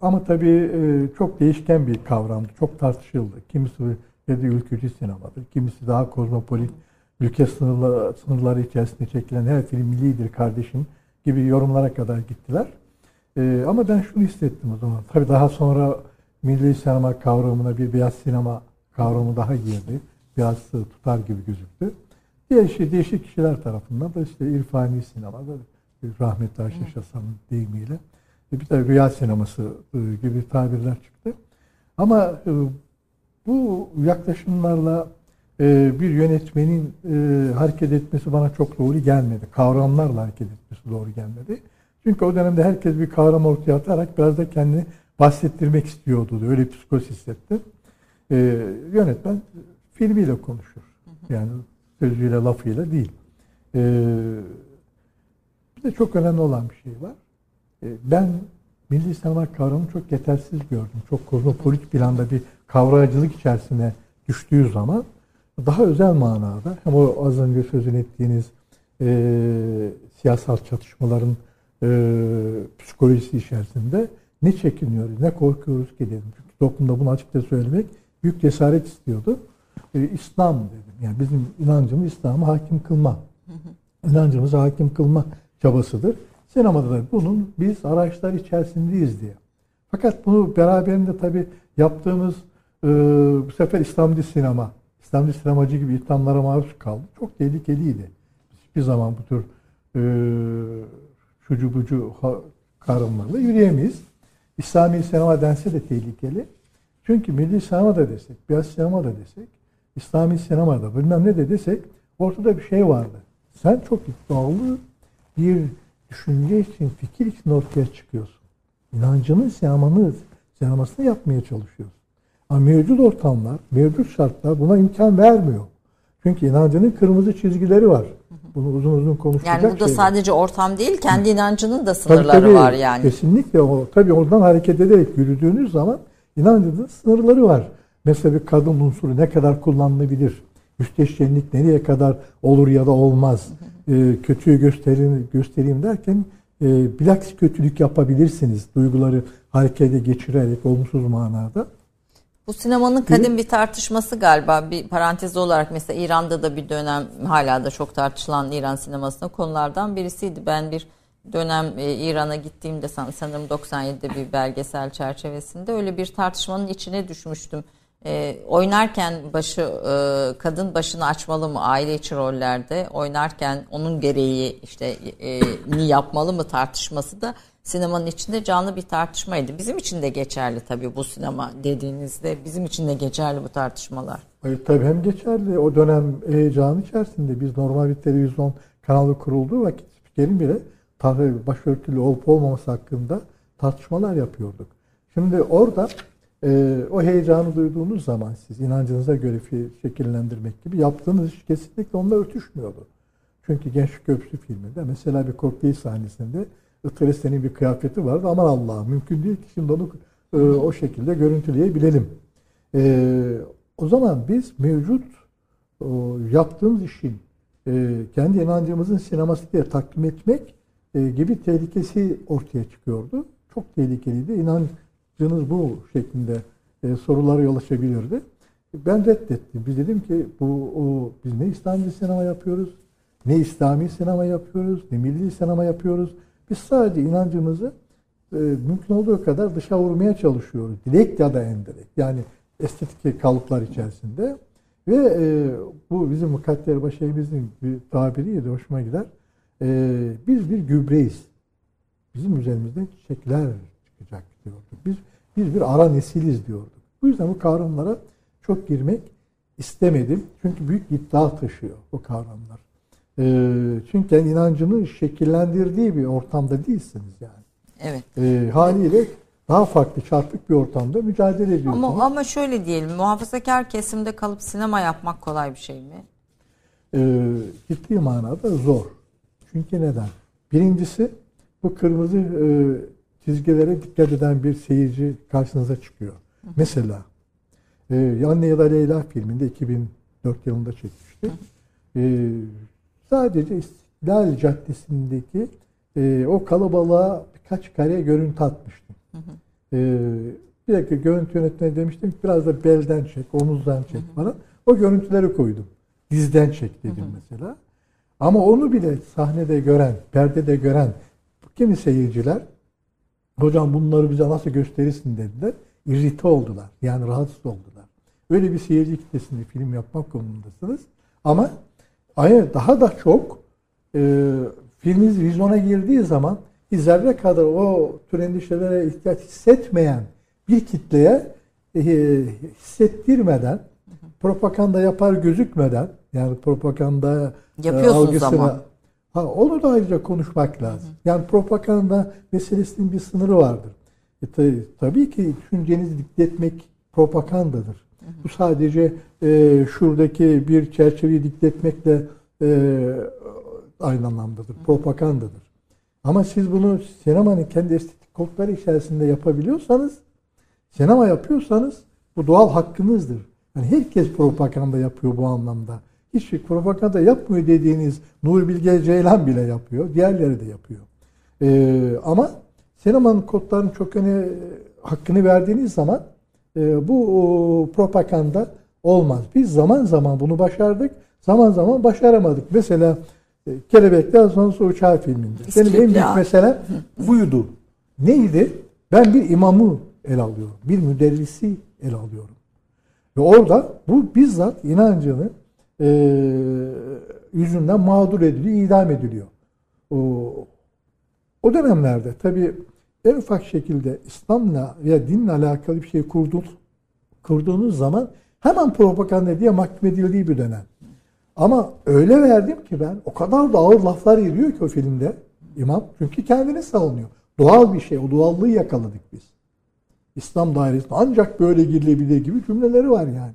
ama tabii e, çok değişken bir kavramdı. Çok tartışıldı. Kimisi dedi ülkücü sinemadır. Kimisi daha kozmopolit, ülke sınırları, sınırları içerisinde çekilen her film millidir kardeşim gibi yorumlara kadar gittiler. Ee, ama ben şunu hissettim o zaman. Tabii daha sonra milli sinema kavramına bir beyaz sinema kavramı daha girdi. Biraz tutar gibi gözüktü. Değişik, değişik kişiler tarafından da işte irfani sinema, rahmetli Ayşe Şasan'ın deyimiyle bir de rüya sineması e, gibi tabirler çıktı. Ama e, bu yaklaşımlarla e, bir yönetmenin hareket etmesi bana çok doğru gelmedi. Kavramlarla hareket etmesi doğru gelmedi. Çünkü o dönemde herkes bir kavram ortaya atarak biraz da kendini bahsettirmek istiyordu. Öyle psikoz hissettim. Yönetmen filmiyle konuşur. Yani sözüyle, lafıyla değil. Bir de çok önemli olan bir şey var. E, ben milli sinema kavramını çok yetersiz gördüm. Çok kozmopolit planda bir kavrayıcılık içerisine düştüğü zaman daha özel manada hem o az önce sözünü ettiğiniz e, siyasal çatışmaların e, psikolojisi içerisinde ne çekiniyoruz, ne korkuyoruz ki dedim. Çünkü toplumda bunu açıkça söylemek büyük cesaret istiyordu. E, İslam dedim. Yani bizim inancımız İslam'ı hakim kılma. İnancımızı hakim kılma çabasıdır. Sinemada da bunun biz araçlar içerisindeyiz diye. Fakat bunu beraberinde tabi yaptığımız e, bu sefer İslamcı sinema, İslamcı sinemacı gibi ithamlara maruz kaldı. Çok tehlikeliydi. Hiçbir zaman bu tür e, şucu bucu kavramlarla yürüyemeyiz. İslami sinema dense de tehlikeli. Çünkü milli sinema da desek, beyaz sinema da desek, İslami sinema da bilmem ne de desek ortada bir şey vardı. Sen çok iddialı bir düşünce için, fikir için ortaya çıkıyorsun. İnancının sinemanı, sinemasını yapmaya çalışıyorsun. Ama mevcut ortamlar, mevcut şartlar buna imkan vermiyor. Çünkü inancının kırmızı çizgileri var. Bunu uzun uzun konuşacak Yani burada şeyler. sadece ortam değil, kendi inancının da sınırları tabii, tabii, var yani. Kesinlikle. O, tabii oradan hareket ederek yürüdüğünüz zaman inancının sınırları var. Mesela bir kadın unsuru ne kadar kullanılabilir? Müsteşenlik nereye kadar olur ya da olmaz? e, kötüyü göstereyim, göstereyim derken e, bilakis kötülük yapabilirsiniz. Duyguları harekete geçirerek olumsuz manada. Bu sinemanın kadim bir tartışması galiba bir parantez olarak mesela İran'da da bir dönem hala da çok tartışılan İran sinemasında konulardan birisiydi. Ben bir dönem e, İran'a gittiğimde sanırım 97'de bir belgesel çerçevesinde öyle bir tartışmanın içine düşmüştüm. E, oynarken başı e, kadın başını açmalı mı aile içi rollerde oynarken onun gereği işte e, ni yapmalı mı tartışması da sinemanın içinde canlı bir tartışmaydı. Bizim için de geçerli tabii bu sinema dediğinizde bizim için de geçerli bu tartışmalar. Hayır, tabii hem geçerli o dönem heyecanı içerisinde biz normal bir televizyon kanalı kurulduğu vakit spikerin bile başörtülü olup olmaması hakkında tartışmalar yapıyorduk. Şimdi orada e, o heyecanı duyduğunuz zaman siz inancınıza göre şekillendirmek gibi yaptığınız iş kesinlikle onunla örtüşmüyordu. Çünkü Gençlik Köprüsü filminde mesela bir kokteyl sahnesinde Itresen'in bir kıyafeti vardı. Aman Allah mümkün değil ki şimdi onu e, o şekilde görüntüleyebilelim. E, o zaman biz mevcut o, yaptığımız işin e, kendi inancımızın sineması diye takdim etmek e, gibi tehlikesi ortaya çıkıyordu. Çok tehlikeliydi. İnancınız bu şeklinde e, sorulara yol açabilirdi. Ben reddettim. Biz dedim ki bu o, biz ne İslami sinema yapıyoruz, ne İslami sinema yapıyoruz, ne milli sinema yapıyoruz. Biz sadece inancımızı e, mümkün olduğu kadar dışa vurmaya çalışıyoruz. Direkt ya da endirekt. Yani estetik kalıplar içerisinde. Ve e, bu bizim Mukadder Başeyimizin bir tabiriydi. Hoşuma gider. E, biz bir gübreyiz. Bizim üzerimizden çiçekler çıkacak diyorduk. Biz, biz bir ara nesiliz diyorduk. Bu yüzden bu kavramlara çok girmek istemedim. Çünkü büyük iddia taşıyor bu kavramlar. E, çünkü yani inancını şekillendirdiği bir ortamda değilsiniz yani. Evet. E, haliyle daha farklı çarpık bir ortamda mücadele ediyorsunuz. Ama, ama şöyle diyelim muhafazakar kesimde kalıp sinema yapmak kolay bir şey mi? E, ciddi manada zor. Çünkü neden? Birincisi bu kırmızı e, çizgilere dikkat eden bir seyirci karşınıza çıkıyor. Hı. Mesela e, Anne ya da Leyla filminde 2004 yılında çekmişti. E, sadece İstiklal Caddesi'ndeki e, o kalabalığa birkaç kare görüntü atmıştım. Hı hı. E, bir dakika görüntü yönetmeni demiştim biraz da belden çek, omuzdan çek hı falan. O görüntüleri koydum. Dizden çek dedim mesela. Ama onu bile sahnede gören, perdede gören kimi seyirciler hocam bunları bize nasıl gösterirsin dediler. İrrite oldular. Yani rahatsız oldular. Öyle bir seyirci kitlesinde film yapmak konumundasınız. Ama Hayır daha da çok e, filminiz vizyona girdiği zaman zerre kadar o tür endişelere ihtiyaç hissetmeyen bir kitleye e, hissettirmeden propaganda yapar gözükmeden yani propaganda e, algısına ama. Ha, onu da ayrıca konuşmak lazım. Yani propaganda meselesinin bir sınırı vardır. E, tabii, tabii ki düşüncenizi dikletmek propagandadır. Bu sadece e, şuradaki bir çerçeveyi dikletmekle e, aynı anlamdadır. Propagandadır. Ama siz bunu sinemanın kendi estetik kodları içerisinde yapabiliyorsanız, sinema yapıyorsanız bu doğal hakkınızdır. Yani herkes propaganda yapıyor bu anlamda. Hiçbir propaganda yapmıyor dediğiniz Nur Bilge Ceylan bile yapıyor. Diğerleri de yapıyor. Ee, ama sinemanın kodlarının çok öne hakkını verdiğiniz zaman bu o, propaganda olmaz. Biz zaman zaman bunu başardık. Zaman zaman başaramadık. Mesela e, Kelebekler Sonrası Uçağı filminde. Benim en büyük mesele buydu. Neydi? Ben bir imamı el alıyorum. Bir müderrisi el alıyorum. Ve orada bu bizzat inancını e, yüzünden mağdur ediliyor, idam ediliyor. O, o dönemlerde tabii en ufak şekilde İslam'la veya dinle alakalı bir şey kurduğunuz, kurduğunuz zaman hemen propaganda diye mahkum edildiği bir dönem. Ama öyle verdim ki ben o kadar da ağır laflar geliyor ki o filmde imam. Çünkü kendini savunuyor. Doğal bir şey. O doğallığı yakaladık biz. İslam dairesinde ancak böyle girilebilir gibi cümleleri var yani.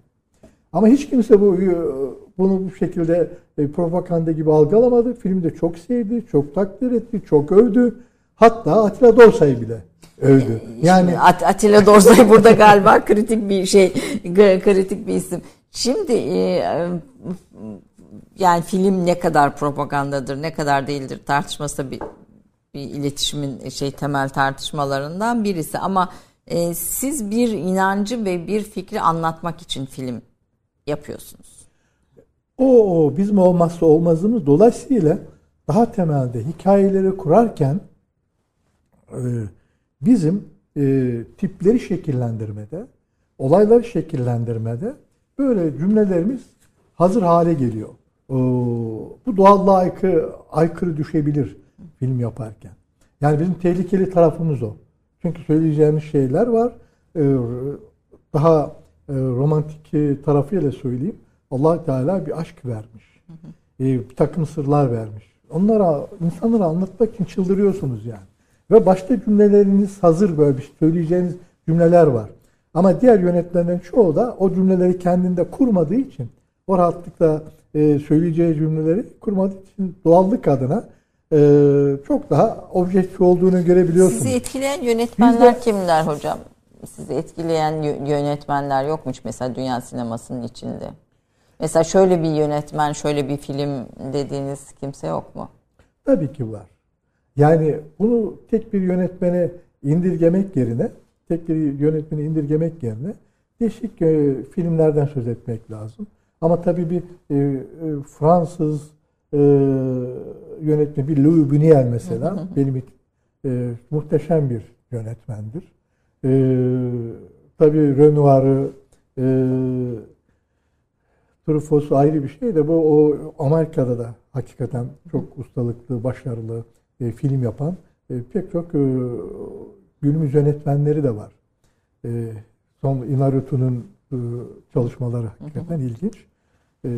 Ama hiç kimse bu bunu bu şekilde e, propaganda gibi algılamadı. Filmde çok sevdi, çok takdir etti, çok övdü. Hatta Atilla Dorsay'ı bile övdü. Yani At Atilla Dorsay burada galiba kritik bir şey, kritik bir isim. Şimdi e, yani film ne kadar propagandadır, ne kadar değildir tartışması bir, bir iletişimin şey temel tartışmalarından birisi ama E, siz bir inancı ve bir fikri anlatmak için film yapıyorsunuz. O, o bizim olmazsa olmazımız. Dolayısıyla daha temelde hikayeleri kurarken bizim e, tipleri şekillendirmede, olayları şekillendirmede böyle cümlelerimiz hazır hale geliyor. O, bu doğallığa aykırı, aykırı düşebilir film yaparken. Yani bizim tehlikeli tarafımız o. Çünkü söyleyeceğimiz şeyler var. E, daha e, romantik tarafıyla söyleyeyim. allah Teala bir aşk vermiş. E, bir takım sırlar vermiş. Onlara, insanlara anlatmak için çıldırıyorsunuz yani. Ve başta cümleleriniz hazır böyle bir söyleyeceğiniz cümleler var. Ama diğer yönetmenlerin çoğu da o cümleleri kendinde kurmadığı için o rahatlıkla e, söyleyeceği cümleleri kurmadığı için doğallık adına e, çok daha objektif olduğunu görebiliyorsunuz. Sizi etkileyen yönetmenler de, kimler hocam? Sizi etkileyen yönetmenler yok mu hiç mesela dünya sinemasının içinde? Mesela şöyle bir yönetmen, şöyle bir film dediğiniz kimse yok mu? Tabii ki var. Yani bunu tek bir yönetmene indirgemek yerine, tek bir yönetmeni indirgemek yerine değişik e, filmlerden söz etmek lazım. Ama tabii bir e, e, Fransız e, yönetmen, bir Louis Buñuel mesela benim e, muhteşem bir yönetmendir. E, tabii Renoir'ı, e, Truffaut'u ayrı bir şey de bu o Amerika'da da hakikaten çok ustalıklı, başarılı e, film yapan e, pek çok e, günümüz yönetmenleri de var. E, son Inarutu'nun e, çalışmaları hakikaten hı hı. ilginç. E,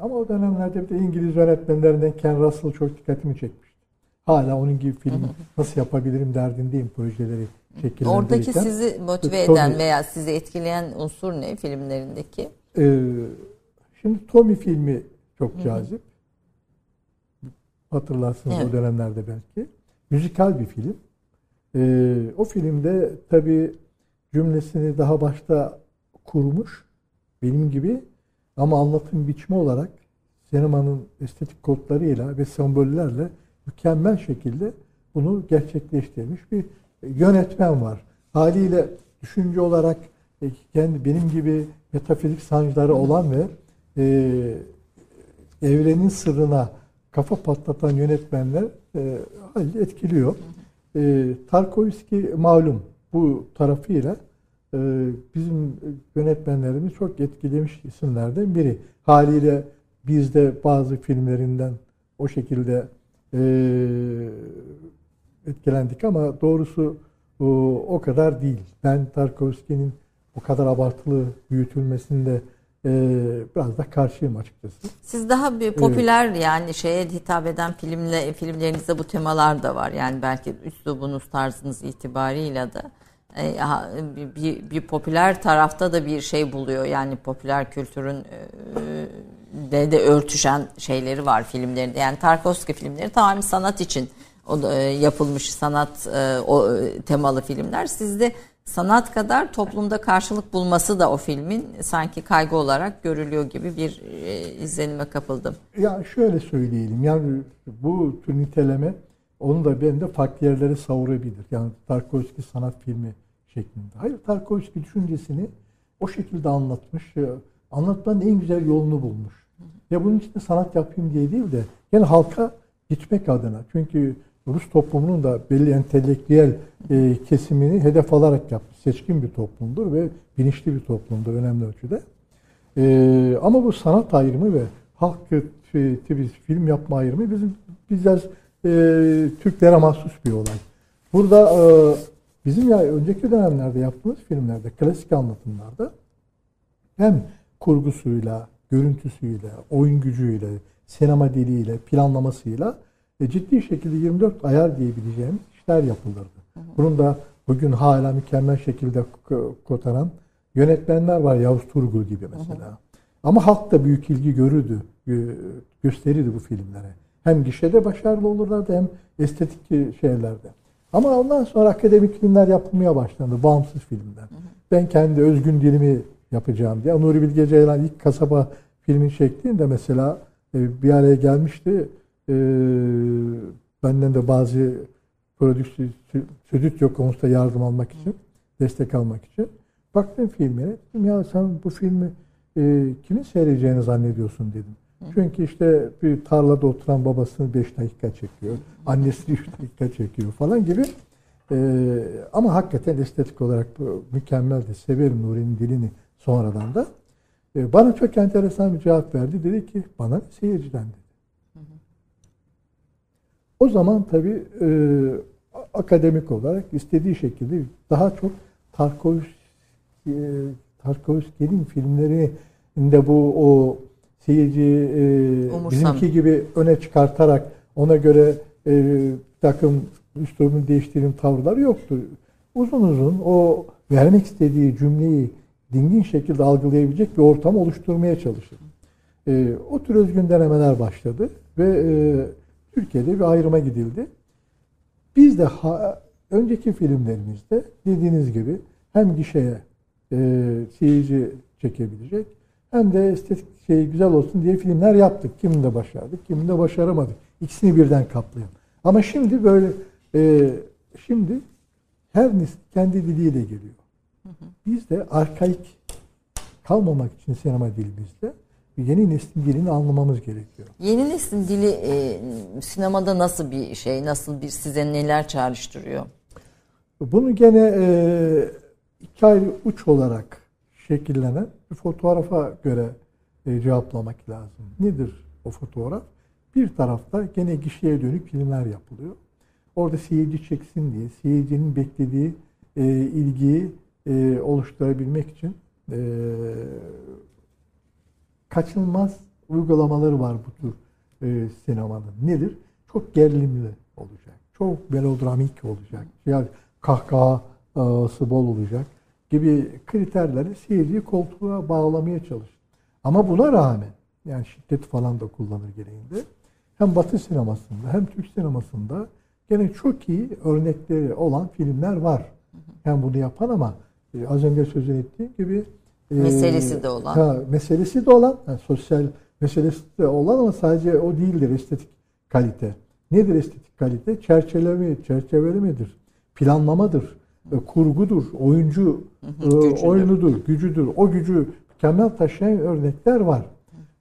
ama o dönemlerde bir de İngiliz yönetmenlerinden Ken Russell çok dikkatimi çekmişti. Hala onun gibi film nasıl yapabilirim derdindeyim projeleri şekillendirirken. Oradaki sizi motive eden veya sizi etkileyen unsur ne filmlerindeki? E, şimdi Tommy filmi çok cazip. Hatırlarsınız evet. o dönemlerde belki. Müzikal bir film. Ee, o filmde tabii cümlesini daha başta kurmuş benim gibi ama anlatım biçimi olarak sinemanın estetik kodlarıyla ve sembollerle mükemmel şekilde bunu gerçekleştirmiş bir yönetmen var. Haliyle düşünce olarak e, kendi benim gibi metafizik sancıları olan ve e, evrenin sırrına kafa patlatan yönetmenler e, etkiliyor. E, Tarkovski malum bu tarafıyla e, bizim yönetmenlerimiz çok etkilemiş isimlerden biri. Haliyle biz de bazı filmlerinden o şekilde e, etkilendik ama doğrusu o, o kadar değil. Ben Tarkovski'nin o kadar abartılı büyütülmesinde biraz da karşıyım açıkçası. Siz daha bir popüler evet. yani şeye hitap eden filmle filmlerinizde bu temalar da var. Yani belki üslubunuz, tarzınız itibarıyla da e, bir, bir popüler tarafta da bir şey buluyor. Yani popüler kültürün e, de de örtüşen şeyleri var filmlerinde. Yani Tarkovski filmleri tamamen sanat için o e, yapılmış sanat o temalı filmler. Sizde sanat kadar toplumda karşılık bulması da o filmin sanki kaygı olarak görülüyor gibi bir e, izlenime kapıldım. Ya şöyle söyleyelim yani bu tür niteleme onu da ben de farklı yerlere savurabilir. Yani Tarkovski sanat filmi şeklinde. Hayır Tarkovski düşüncesini o şekilde anlatmış. E, anlatmanın en güzel yolunu bulmuş. Ya bunun için de sanat yapayım diye değil de yani halka gitmek adına. Çünkü Rus toplumunun da belli entelektüel e, kesimini hedef alarak yapmış. Seçkin bir toplumdur ve bilinçli bir toplumdur önemli ölçüde. E, ama bu sanat ayrımı ve halk tipi film yapma ayrımı bizim bizler e, Türklere mahsus bir olay. Burada e, bizim ya önceki dönemlerde yaptığımız filmlerde, klasik anlatımlarda hem kurgusuyla, görüntüsüyle, oyun gücüyle, sinema diliyle, planlamasıyla e, ciddi şekilde 24 ayar diyebileceğimiz işler yapılırdı. Bunun da bugün hala mükemmel şekilde kotaran yönetmenler var Yavuz Turgul gibi mesela. Hı hı. Ama halk da büyük ilgi görürdü, gösterirdi bu filmlere. Hem gişede başarılı olurlardı hem estetik şeylerde. Ama ondan sonra akademik filmler yapılmaya başlandı, bağımsız filmler. Hı. Ben kendi özgün dilimi yapacağım diye. Nuri Bilge Ceylan ilk kasaba filmin çektiğinde mesela e, bir araya gelmişti e, benden de bazı prodüksiyon konusunda yardım almak için destek almak için. Baktım filmine. Dedim ya sen bu filmi e, kimin seyredeceğini zannediyorsun dedim. Çünkü işte bir tarlada oturan babasını 5 dakika çekiyor. Annesini 3 dakika çekiyor falan gibi. Ee, ama hakikaten estetik olarak mükemmeldi. Severim Nuri'nin dilini sonradan da. Ee, bana çok enteresan bir cevap verdi. Dedi ki bana seyirciden dedi. O zaman tabii e, akademik olarak istediği şekilde daha çok Tarkovski, e, Tarkovski'nin filmlerinde bu o seyirci e, bizimki gibi öne çıkartarak ona göre e, takım üslubunu değiştirdiğim tavırlar yoktu. Uzun uzun o vermek istediği cümleyi dingin şekilde algılayabilecek bir ortam oluşturmaya çalışır. E, o tür özgün denemeler başladı ve e, Türkiye'de bir ayrıma gidildi. Biz de ha, önceki filmlerimizde dediğiniz gibi hem gişeye e, seyirci çekebilecek hem de estetik şey güzel olsun diye filmler yaptık. Kiminde başardık, kiminde başaramadık. İkisini birden kaplayan. Ama şimdi böyle e, şimdi her nesil kendi diliyle geliyor. Biz de arkaik kalmamak için sinema dilimizde yeni neslin dilini anlamamız gerekiyor. Yeni neslin dili e, sinemada nasıl bir şey, nasıl bir size neler çağrıştırıyor? Bunu gene e, iki ayrı uç olarak şekillenen bir fotoğrafa göre e, cevaplamak lazım. Nedir o fotoğraf? Bir tarafta gene gişeye dönük filmler yapılıyor. Orada seyirci çeksin diye, seyircinin beklediği e, ilgiyi e, oluşturabilmek için e, kaçınılmaz uygulamaları var bu tür e, sinemanın. Nedir? Çok gerilimli olacak. Çok melodramik olacak. Yani kahkahası bol olacak gibi kriterleri seyirciyi koltuğa bağlamaya çalışır. Ama buna rağmen yani şiddet falan da kullanır gereğinde hem Batı sinemasında hem Türk sinemasında gene çok iyi örnekleri olan filmler var. Hem bunu yapan ama e, az önce sözünü ettiğim gibi e, meselesi de olan. Ha, meselesi de olan, yani sosyal meselesi de olan ama sadece o değildir estetik kalite. Nedir estetik kalite? Çerçeveleme, çerçevelemedir, planlamadır, e, kurgudur, oyuncu e, oyunudur, gücüdür. O gücü mükemmel taşıyan örnekler var.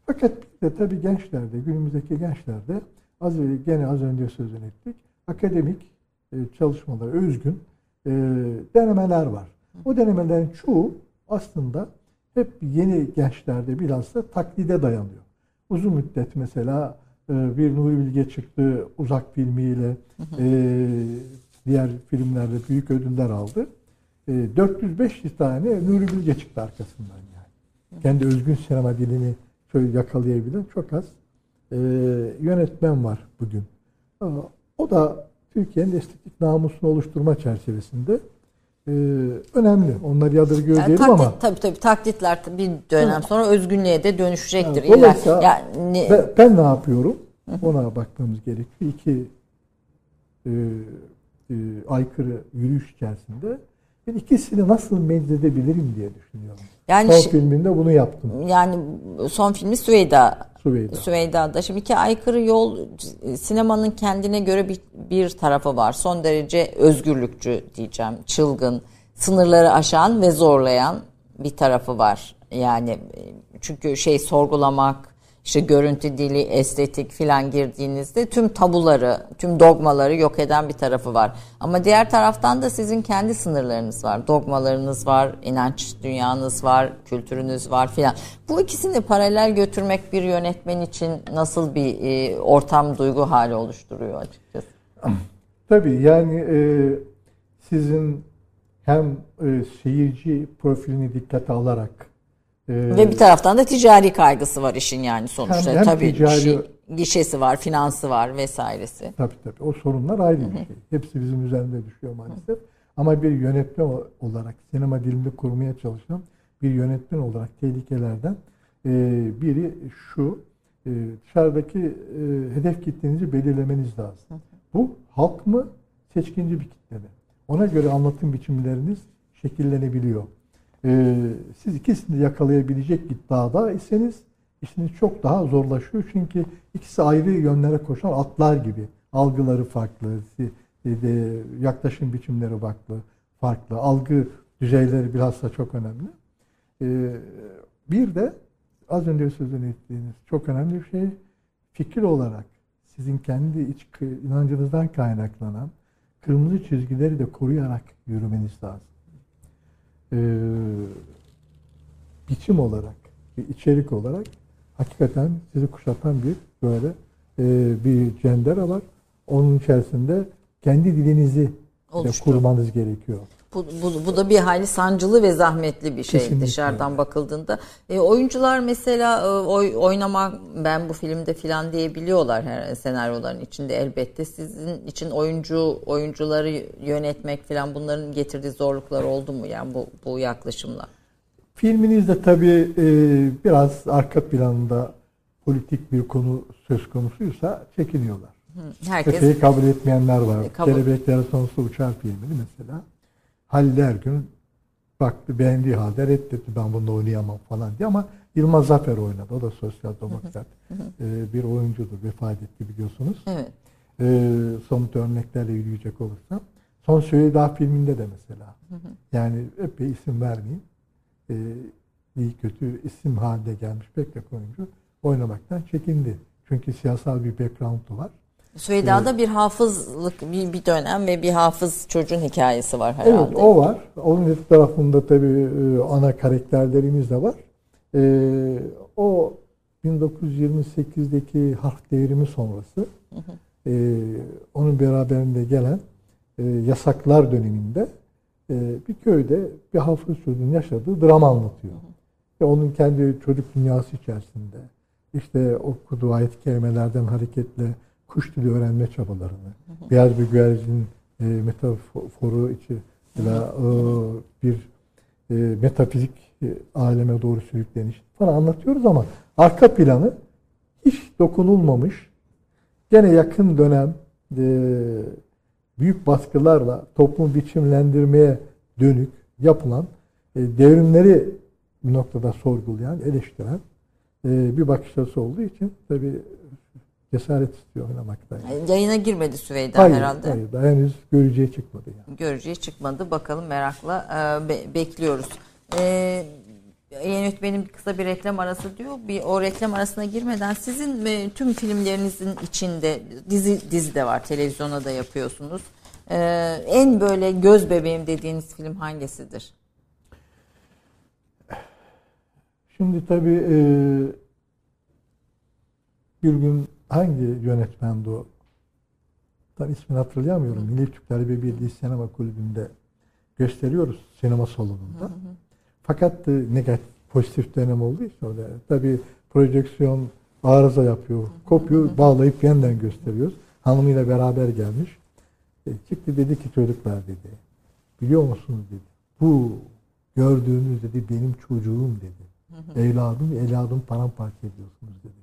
Fakat bir de tabii gençlerde, günümüzdeki gençlerde az gene az önce sözünü ettik. Akademik e, çalışmalara özgün denemeler var. O denemelerin çoğu aslında hep yeni gençlerde bilhassa taklide dayanıyor. Uzun müddet mesela e, bir Nuri Bilge çıktı uzak filmiyle e, diğer filmlerde büyük ödüller aldı. E, 400-500 tane Nuri Bilge çıktı arkasından yani. Kendi özgün sinema dilini şöyle yakalayabilen çok az e, yönetmen var bugün. O da Türkiye'nin estetik namusunu oluşturma çerçevesinde e, önemli. Onları yadırgıyor yani diyelim taklit, ama. Tabii tabii taklitler bir dönem sonra özgünlüğe de dönüşecektir. Yani, dolayısıyla yani, ben, ben ne yapıyorum? Ona bakmamız gerekiyor. İki e, e, aykırı yürüyüş içerisinde ben ikisini nasıl meczedebilirim diye düşünüyorum. Yani son filminde bunu yaptım. Yani son filmi Süveyda. Süveyda. Süveyda'da. Şimdi iki aykırı yol sinemanın kendine göre bir, bir tarafı var. Son derece özgürlükçü diyeceğim. Çılgın, sınırları aşan ve zorlayan bir tarafı var. Yani çünkü şey sorgulamak, işte görüntü dili, estetik filan girdiğinizde tüm tabuları, tüm dogmaları yok eden bir tarafı var. Ama diğer taraftan da sizin kendi sınırlarınız var. Dogmalarınız var, inanç dünyanız var, kültürünüz var filan. Bu ikisini paralel götürmek bir yönetmen için nasıl bir e, ortam, duygu hali oluşturuyor açıkçası? Tabii yani e, sizin hem e, seyirci profilini dikkate alarak ee, Ve bir taraftan da ticari kaygısı var işin yani sonuçta. Hem, hem tabii ticari, şey, gişesi var, finansı var vesairesi. Tabii tabii. O sorunlar ayrı bir şey. Hepsi bizim üzerinde düşüyor maalesef. Hı. Ama bir yönetmen olarak sinema dilinde kurmaya çalışan bir yönetmen olarak tehlikelerden e, biri şu. E, dışarıdaki e, hedef kitlenizi belirlemeniz lazım. Hı. Bu halk mı, seçkinci bir kitle mi? Ona göre anlatım biçimleriniz şekillenebiliyor e, siz ikisini yakalayabilecek iddiada iseniz işiniz çok daha zorlaşıyor. Çünkü ikisi ayrı yönlere koşan atlar gibi. Algıları farklı, yaklaşım biçimleri farklı, farklı. Algı düzeyleri bilhassa çok önemli. Ee, bir de az önce sözünü ettiğiniz çok önemli bir şey fikir olarak sizin kendi iç inancınızdan kaynaklanan kırmızı çizgileri de koruyarak yürümeniz lazım. Ee, biçim olarak, içerik olarak hakikaten sizi kuşatan bir böyle e, bir cendera var. Onun içerisinde kendi dilinizi kurmanız gerekiyor. Bu, bu, bu da bir hali sancılı ve zahmetli bir şey Kesinlikle. dışarıdan bakıldığında. E, oyuncular mesela e, oy, oynamak ben bu filmde filan diyebiliyorlar her senaryoların içinde elbette. Sizin için oyuncu oyuncuları yönetmek filan bunların getirdiği zorluklar oldu mu yani bu, bu yaklaşımla? Filminizde tabii e, biraz arka planda politik bir konu söz konusuysa çekiniyorlar. Herkes Köpeği kabul etmeyenler var. Kabul... Kelebekler Sonsuz Uçar filmini mesela. Halil Ergün baktı beğendiği halde reddetti ben bunda oynayamam falan diye ama Yılmaz Zafer oynadı. O da sosyal demokrat ee, bir oyuncudur. Vefat etti biliyorsunuz. Evet. Ee, somut örneklerle yürüyecek olursam. Son Söyleda filminde de mesela. Yani epey isim vermeyeyim. Ee, iyi kötü isim haline gelmiş pek çok oyuncu oynamaktan çekindi. Çünkü siyasal bir background'u var. Süheyda'da bir hafızlık bir, bir dönem ve bir hafız çocuğun hikayesi var herhalde. Evet o var. Onun tarafında tabii e, ana karakterlerimiz de var. Ee, o 1928'deki harf devrimi sonrası hı hı. E, onun beraberinde gelen e, yasaklar döneminde e, bir köyde bir hafız çocuğun yaşadığı dram anlatıyor. Hı hı. Ve onun kendi çocuk dünyası içerisinde işte okuduğu ayet kelimelerden hareketle kuş dili öğrenme çabalarını, beyaz bir güvercin e, metaforu içi ya e, bir e, metafizik e, aleme doğru sürükleniş falan anlatıyoruz ama arka planı hiç dokunulmamış, gene yakın dönem e, büyük baskılarla toplum biçimlendirmeye dönük yapılan e, devrimleri bir noktada sorgulayan, eleştiren e, bir bakış açısı olduğu için tabii cesaret istiyor oynamakta. Yani. Yayına girmedi Süveyda hayır, herhalde. Hayır, daha henüz görücüye çıkmadı. Yani. Görücüye çıkmadı. Bakalım merakla e, be, bekliyoruz. E, yönetmenim kısa bir reklam arası diyor. Bir o reklam arasına girmeden sizin e, tüm filmlerinizin içinde dizi dizi de var. Televizyona da yapıyorsunuz. E, en böyle göz bebeğim dediğiniz film hangisidir? Şimdi tabii e, bir gün hangi yönetmendi o? Tam ismini hatırlayamıyorum. Milli Türk Talebe Birliği Sinema Kulübü'nde gösteriyoruz sinema salonunda. Hı hı. Fakat e, negatif, pozitif dönem olduğu için orada tabii projeksiyon arıza yapıyor, kopuyor, hı hı. bağlayıp yeniden gösteriyoruz. Hanımıyla beraber gelmiş. E, çıktı dedi ki çocuklar dedi. Biliyor musunuz dedi. Bu gördüğünüz dedi benim çocuğum dedi. Hı hı. Evladım, evladım paramparça ediyorsunuz dedi.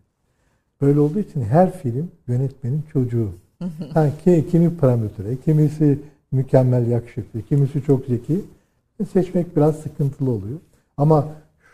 Böyle olduğu için her film yönetmenin çocuğu. ha, kimi parametre, kimisi mükemmel yakışıklı, kimisi çok zeki. Seçmek biraz sıkıntılı oluyor. Ama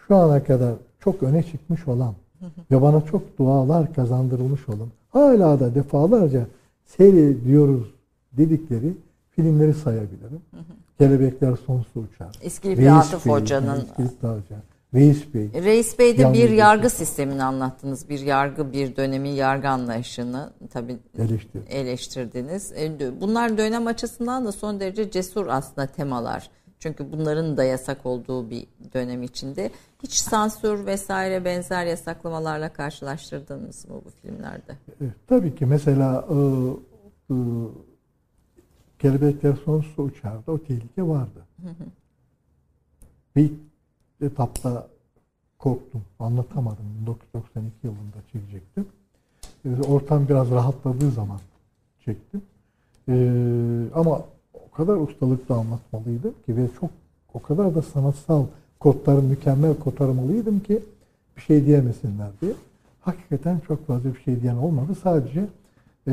şu ana kadar çok öne çıkmış olan ve bana çok dualar kazandırılmış olan hala da defalarca seyrediyoruz dedikleri filmleri sayabilirim. Kelebekler Sonsuz Uçar. İskilipli Atıf Hoca'nın. İskilipli Hoca. Reis Bey. Reis Bey'de bir yargı sistemini anlattınız. Bir yargı, bir dönemi yargı anlayışını tabii Eleştirdim. eleştirdiniz. E, bunlar dönem açısından da son derece cesur aslında temalar. Çünkü bunların da yasak olduğu bir dönem içinde. Hiç sansür vesaire benzer yasaklamalarla karşılaştırdınız mı bu filmlerde? E, tabii ki mesela e, e, Kelebekler Sonsuz Uçar'da o tehlike vardı. Hı hı. Bir etapta korktum. Anlatamadım. 1992 yılında çekecektim. Ee, ortam biraz rahatladığı zaman çektim. Ee, ama o kadar ustalıkla anlatmalıydım ki ve çok o kadar da sanatsal kodları mükemmel kotarmalıydım ki bir şey diyemesinler diye. Hakikaten çok fazla bir şey diyen olmadı. Sadece e,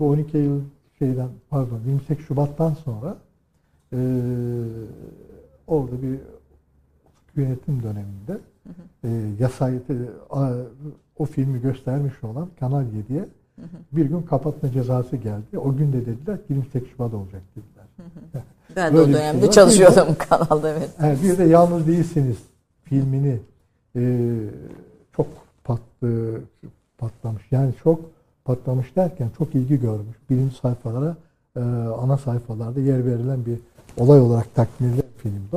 bu 12 Eylül şeyden pardon 28 Şubat'tan sonra e, orada bir yönetim döneminde. E, yasayı e, o filmi göstermiş olan Kanal 7'ye hı hı. bir gün kapatma cezası geldi. O gün de dediler 28 Şubat olacak dediler. Hı hı. Ben de o Böyle dönemde şey çalışıyordum kanalda evet. Yani bir de Yalnız Değilsiniz filmini e, çok patlı, patlamış. Yani çok patlamış derken çok ilgi görmüş. Birinci sayfalara, e, ana sayfalarda yer verilen bir olay olarak takdim edilen filmdi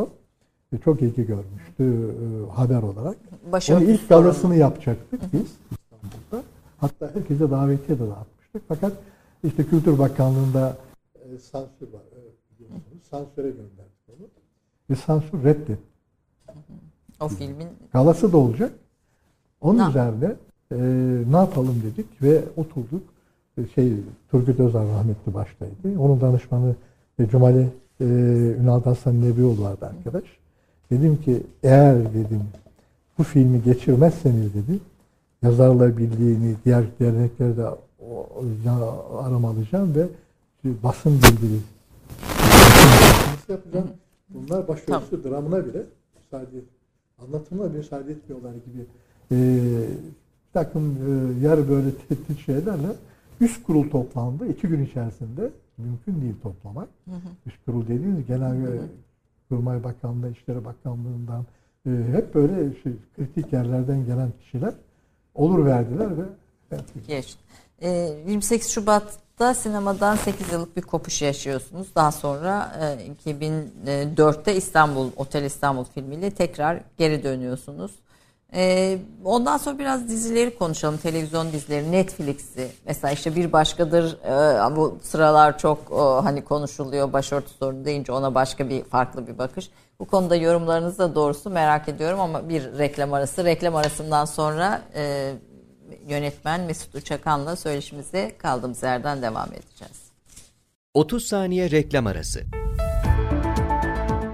çok ilgi görmüştü e, haber olarak. Onun Başörtüsü ilk sorunu. galasını yapacaktık biz İstanbul'da. Hatta herkese davetiye de dağıtmıştık. Fakat işte Kültür Bakanlığı'nda e, sansür var. Sansüre gönderdik onu. Ve sansür reddetti. O filmin Galası da olacak. Onun Ne- üzerine e, ne yapalım dedik ve oturduk. E, şey Turgut Özal rahmetli baştaydı. Onun danışmanı e, Cumali e, Ünal Hasan Nebioğlu vardı arkadaş. Dedim ki eğer dedim bu filmi geçirmezseniz dedim yazarlar birliğini diğer dernekleri de o- o- arama alacağım ve basın bildirisi yapacağım. Bunlar başörtüsü dramına bile müsaade anlatımına bile müsaade etmiyorlar gibi e, bir takım e, yer böyle tehdit şeylerle üst kurul toplandı. iki gün içerisinde mümkün değil toplamak. Üst kurul dediğiniz genel e, Kurmay Bakanlığı, İşleri Bakanlığı'ndan e, hep böyle şey, kritik yerlerden gelen kişiler olur verdiler ve Geç. Ee, 28 Şubat'ta sinemadan 8 yıllık bir kopuş yaşıyorsunuz. Daha sonra e, 2004'te İstanbul, Otel İstanbul filmiyle tekrar geri dönüyorsunuz. Ee, ondan sonra biraz dizileri konuşalım. Televizyon dizileri, Netflix'i. Mesela işte bir başkadır. e, bu sıralar çok e, hani konuşuluyor. Başörtü sorunu deyince ona başka bir farklı bir bakış. Bu konuda yorumlarınızı da doğrusu merak ediyorum ama bir reklam arası. Reklam arasından sonra e, yönetmen Mesut Uçakan'la söyleşimize kaldığımız yerden devam edeceğiz. 30 saniye reklam arası.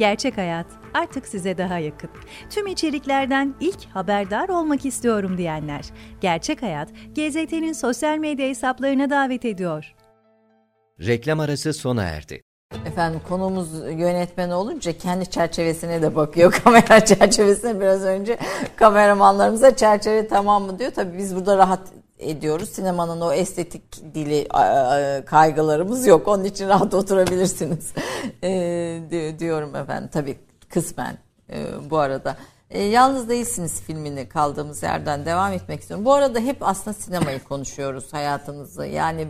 Gerçek Hayat artık size daha yakın. Tüm içeriklerden ilk haberdar olmak istiyorum diyenler. Gerçek Hayat, GZT'nin sosyal medya hesaplarına davet ediyor. Reklam arası sona erdi. Efendim konumuz yönetmen olunca kendi çerçevesine de bakıyor. Kamera çerçevesine biraz önce kameramanlarımıza çerçeve tamam mı diyor. Tabii biz burada rahat ediyoruz. Sinemanın o estetik dili kaygılarımız yok. Onun için rahat oturabilirsiniz Ee, di- diyorum efendim. Tabii kısmen e, bu arada. E, Yalnız Değilsiniz filmini kaldığımız yerden devam etmek istiyorum. Bu arada hep aslında sinemayı konuşuyoruz hayatınızı. Yani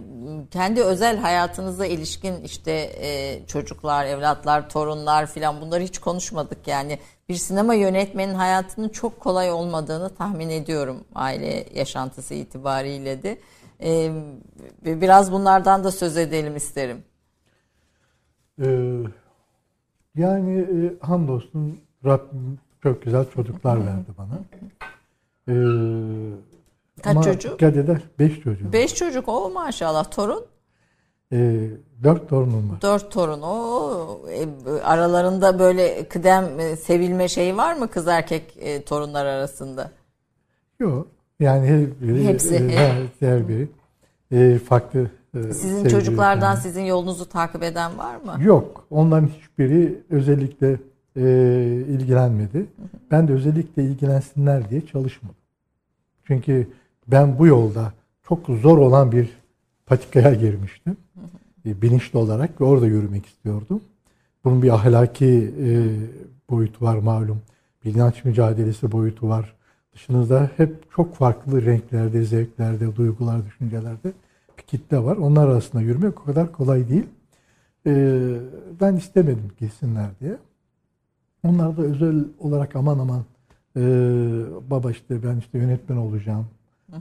kendi özel hayatınıza ilişkin işte e, çocuklar, evlatlar, torunlar filan bunları hiç konuşmadık. Yani bir sinema yönetmenin hayatının çok kolay olmadığını tahmin ediyorum aile yaşantısı itibariyle de. E, biraz bunlardan da söz edelim isterim. Ee, yani e, hamdolsun Rabbim çok güzel çocuklar verdi bana. Ee, Kaç ama çocuk? Dikkat eder. Beş çocuğum. Beş çocuk o maşallah torun. Ee, dört torunum var. Dört torun o e, aralarında böyle kıdem e, sevilme şeyi var mı kız erkek e, torunlar arasında? Yok. Yani her biri, Hepsi. e, her, her biri e, farklı. e, Sizin çocuklardan yani. sizin yolunuzu takip eden var mı? Yok. Onların hiçbiri özellikle e, ilgilenmedi. Ben de özellikle ilgilensinler diye çalışmadım. Çünkü ben bu yolda çok zor olan bir patikaya girmiştim. E, bilinçli olarak ve orada yürümek istiyordum. Bunun bir ahlaki e, boyutu var malum. Bir inanç mücadelesi boyutu var. Dışınızda hep çok farklı renklerde, zevklerde, duygular, düşüncelerde bir kitle var. Onlar arasında yürümek o kadar kolay değil. Ee, ben istemedim gitsinler diye. Onlar da özel olarak aman aman e, baba işte ben işte yönetmen olacağım.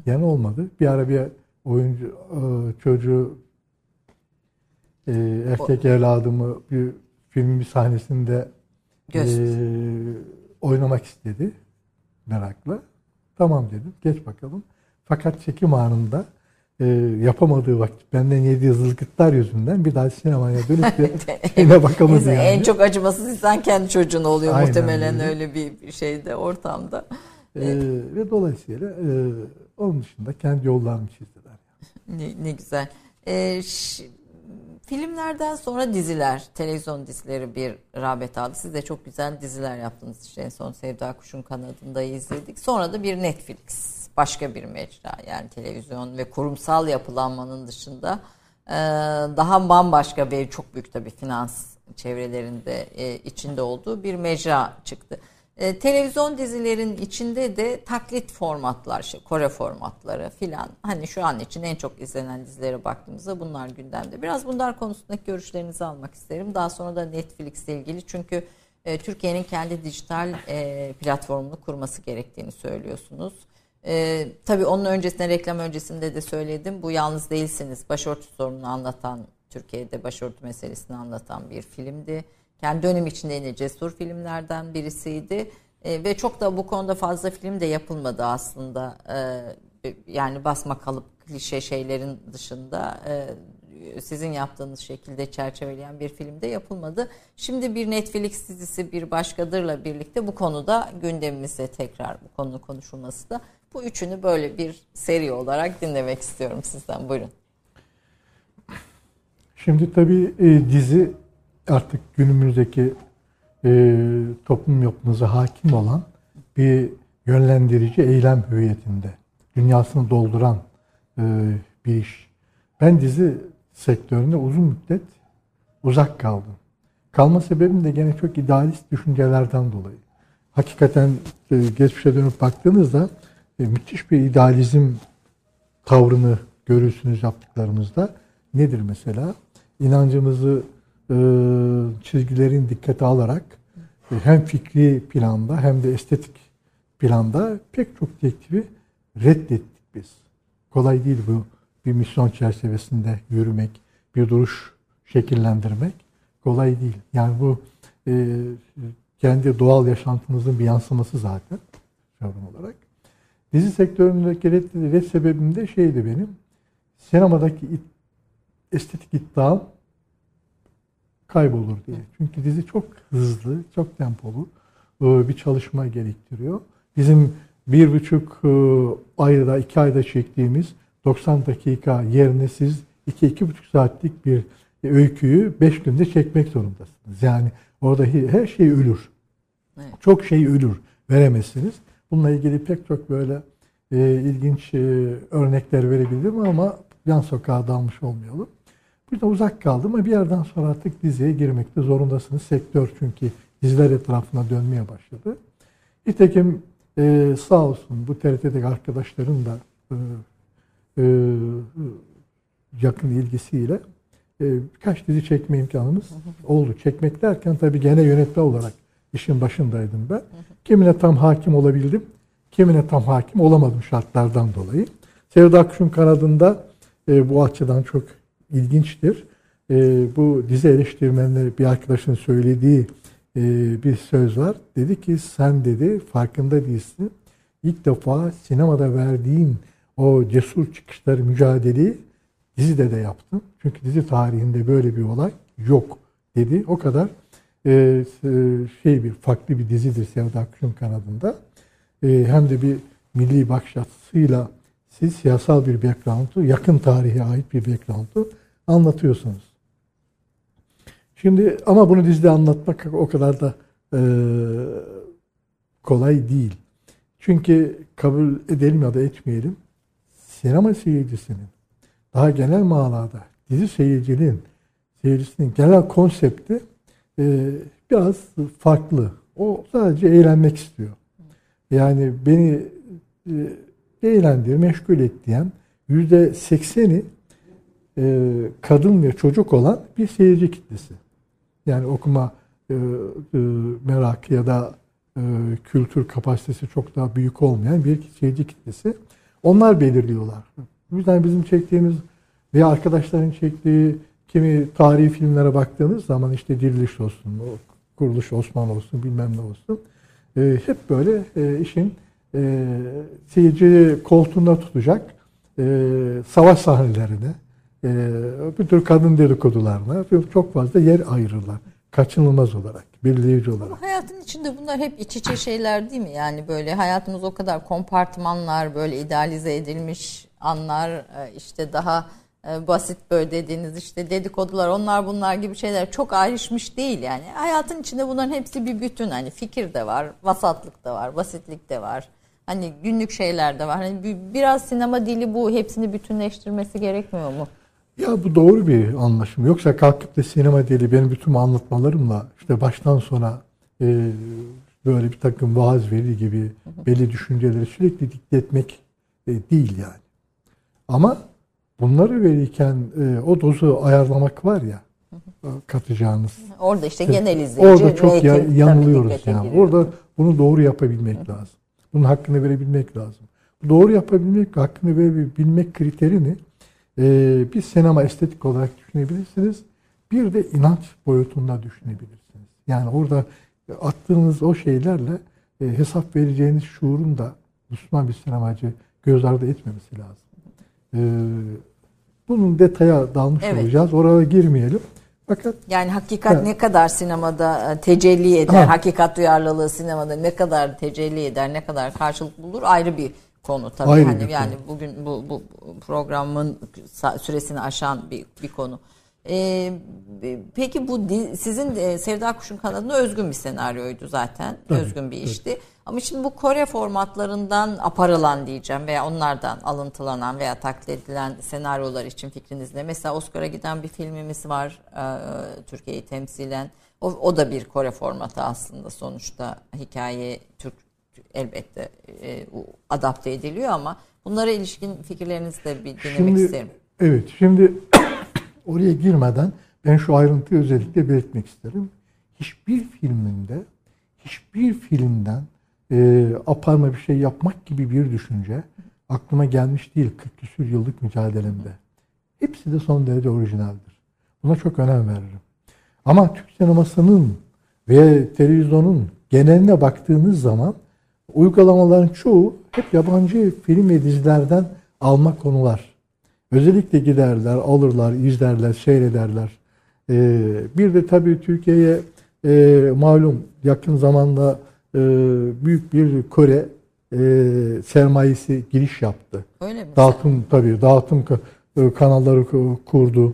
Yani olmadı. Bir ara bir oyuncu e, çocuğu e, erkek evladımı bir filmin bir sahnesinde e, oynamak istedi merakla. Tamam dedim. Geç bakalım. Fakat çekim anında e, yapamadığı vakit benden yediği zılgıtlar yüzünden bir daha sinemaya dönüp de şeyine bakamadı yani. En çok acımasız insan kendi çocuğun oluyor Aynen muhtemelen öyle. öyle bir şeyde ortamda. E, ve dolayısıyla e, onun dışında kendi yollarını çizdiler. Ne, ne güzel. Ee, filmlerden sonra diziler, televizyon dizileri bir rağbet aldı. Siz de çok güzel diziler yaptınız. İşte en son Sevda Kuş'un kanadında izledik. Sonra da bir Netflix, başka bir mecra. Yani televizyon ve kurumsal yapılanmanın dışında e, daha bambaşka bir çok büyük tabii finans çevrelerinde e, içinde olduğu bir mecra çıktı. E, televizyon dizilerin içinde de taklit formatlar, işte Kore formatları filan. Hani şu an için en çok izlenen dizilere baktığımızda bunlar gündemde. Biraz bunlar konusundaki görüşlerinizi almak isterim. Daha sonra da Netflix ile ilgili çünkü Türkiye'nin kendi dijital platformunu kurması gerektiğini söylüyorsunuz. E, tabii onun öncesinde reklam öncesinde de söyledim. Bu yalnız değilsiniz. Başörtü sorununu anlatan, Türkiye'de başörtü meselesini anlatan bir filmdi kendi dönem içinde yine cesur filmlerden birisiydi. E, ve çok da bu konuda fazla film de yapılmadı aslında. E, yani basma kalıp klişe şeylerin dışında e, sizin yaptığınız şekilde çerçeveleyen bir film de yapılmadı. Şimdi bir Netflix dizisi bir başkadırla birlikte bu konuda gündemimizde tekrar bu konu konuşulması da bu üçünü böyle bir seri olarak dinlemek istiyorum sizden. Buyurun. Şimdi tabii e, dizi artık günümüzdeki e, toplum yapımıza hakim olan bir yönlendirici eylem hüviyetinde. Dünyasını dolduran e, bir iş. Ben dizi sektöründe uzun müddet uzak kaldım. Kalma sebebim de gene çok idealist düşüncelerden dolayı. Hakikaten e, geçmişe dönüp baktığınızda müthiş bir idealizm tavrını görürsünüz yaptıklarımızda. Nedir mesela? İnancımızı e, çizgilerin dikkate alarak e, hem fikri planda hem de estetik planda pek çok direktifi reddettik biz. Kolay değil bu bir misyon çerçevesinde yürümek, bir duruş şekillendirmek kolay değil. Yani bu e, kendi doğal yaşantımızın bir yansıması zaten sorun olarak. Dizi sektöründeki red, red sebebim de şeydi benim. Sinemadaki it, estetik iddiam kaybolur diye. Çünkü dizi çok hızlı, çok tempolu e, bir çalışma gerektiriyor. Bizim bir buçuk e, ayda, iki ayda çektiğimiz 90 dakika yerine siz iki, iki buçuk saatlik bir öyküyü beş günde çekmek zorundasınız. Yani orada her şey ölür. Evet. Çok şey ölür. Veremezsiniz. Bununla ilgili pek çok böyle e, ilginç e, örnekler verebilirim ama yan sokağa dalmış olmayalım. Burada uzak kaldım ama bir yerden sonra artık diziye girmekte zorundasınız. Sektör çünkü diziler etrafına dönmeye başladı. Nitekim e, sağ olsun bu TRT'deki arkadaşların da e, e, yakın ilgisiyle e, birkaç dizi çekme imkanımız oldu. Çekmek derken tabii gene yönetmen olarak işin başındaydım ben. Kimine tam hakim olabildim, kimine tam hakim olamadım şartlardan dolayı. Sevda Kuş'un kanadında e, bu açıdan çok ilginçtir. E, bu dizi eleştirmenleri bir arkadaşın söylediği e, bir söz var. Dedi ki sen dedi farkında değilsin. İlk defa sinemada verdiğin o cesur çıkışları mücadeleyi dizide de yaptın. Çünkü dizi tarihinde böyle bir olay yok dedi. O kadar e, şey bir farklı bir dizidir Sevda Kuş'un kanadında. E, hem de bir milli bakış açısıyla siz siyasal bir background'u, yakın tarihe ait bir background'u anlatıyorsunuz. Şimdi ama bunu dizide anlatmak o kadar da e, kolay değil. Çünkü kabul edelim ya da etmeyelim sinema seyircisinin daha genel manada dizi seyircinin seyircisinin genel konsepti biraz farklı. O sadece eğlenmek istiyor. Yani beni e, eğlendir, meşgul et diyen yüzde sekseni e, kadın ve çocuk olan bir seyirci kitlesi. Yani okuma e, merakı ya da kültür kapasitesi çok daha büyük olmayan bir seyirci kitlesi. Onlar belirliyorlar. Bu yüzden bizim çektiğimiz veya arkadaşların çektiği kimi tarihi filmlere baktığınız zaman işte Diriliş olsun, Kuruluş Osman olsun, bilmem ne olsun. E, hep böyle e, işin e, seyirci koltuğunda tutacak e, savaş sahnelerine, e, bir tür kadın dedikodularına çok fazla yer ayırırlar. Kaçınılmaz olarak, belirleyici olarak. Ama hayatın içinde bunlar hep iç içe şeyler değil mi? Yani böyle hayatımız o kadar kompartmanlar, böyle idealize edilmiş anlar e, işte daha basit böyle dediğiniz işte dedikodular onlar bunlar gibi şeyler çok ayrışmış değil yani. Hayatın içinde bunların hepsi bir bütün. Hani fikir de var, vasatlık da var, basitlik de var. Hani günlük şeyler de var. Hani biraz sinema dili bu hepsini bütünleştirmesi gerekmiyor mu? Ya bu doğru bir anlaşım. Yoksa kalkıp da sinema dili benim bütün anlatmalarımla işte baştan sona e, böyle bir takım vaaz veri gibi belli düşünceleri sürekli dikletmek e, değil yani. Ama bunları verirken e, o dozu ayarlamak var ya katacağınız. Orada işte genel izleyici. Orada çok ya, yanılıyoruz yani. Giriyor. Orada bunu doğru yapabilmek lazım. Bunun hakkını verebilmek lazım. Doğru yapabilmek, hakkını verebilmek kriterini e, bir sinema estetik olarak düşünebilirsiniz. Bir de inanç boyutunda düşünebilirsiniz. Yani orada attığınız o şeylerle e, hesap vereceğiniz şuurun da Müslüman bir sinemacı göz ardı etmemesi lazım. E, bunun detaya dalmış evet. olacağız. Oraya girmeyelim. Fakat yani hakikat evet. ne kadar sinemada e, tecelli eder, ha. hakikat duyarlılığı sinemada ne kadar tecelli eder, ne kadar karşılık bulur ayrı bir konu tabii. Ayrı hani yani konu. bugün bu, bu programın süresini aşan bir, bir konu. Ee, peki bu sizin e, Sevda Kuş'un kanadına özgün bir senaryoydu zaten. Tabii, özgün bir işti. Evet. Ama şimdi bu Kore formatlarından aparılan diyeceğim veya onlardan alıntılanan veya taklit edilen senaryolar için fikriniz ne? Mesela Oscar'a giden bir filmimiz var e, Türkiye'yi temsilen. O, o da bir Kore formatı aslında sonuçta hikaye Türk elbette e, adapte ediliyor ama bunlara ilişkin fikirlerinizi de bir dinlemek şimdi, isterim. Evet şimdi oraya girmeden ben şu ayrıntıyı özellikle belirtmek isterim. Hiçbir filminde hiçbir filmden e, aparma bir şey yapmak gibi bir düşünce aklıma gelmiş değil 40 küsur yıllık mücadelemde. Hepsi de son derece orijinaldir. Buna çok önem veririm. Ama Türk sinemasının ve televizyonun geneline baktığınız zaman uygulamaların çoğu hep yabancı film ve dizilerden alma konular. Özellikle giderler, alırlar, izlerler, seyrederler. Ee, bir de tabii Türkiye'ye e, malum yakın zamanda e, büyük bir Kore e, sermayesi giriş yaptı. Öyle mi? Dağıtım tabii dağıtım e, kanalları kurdu.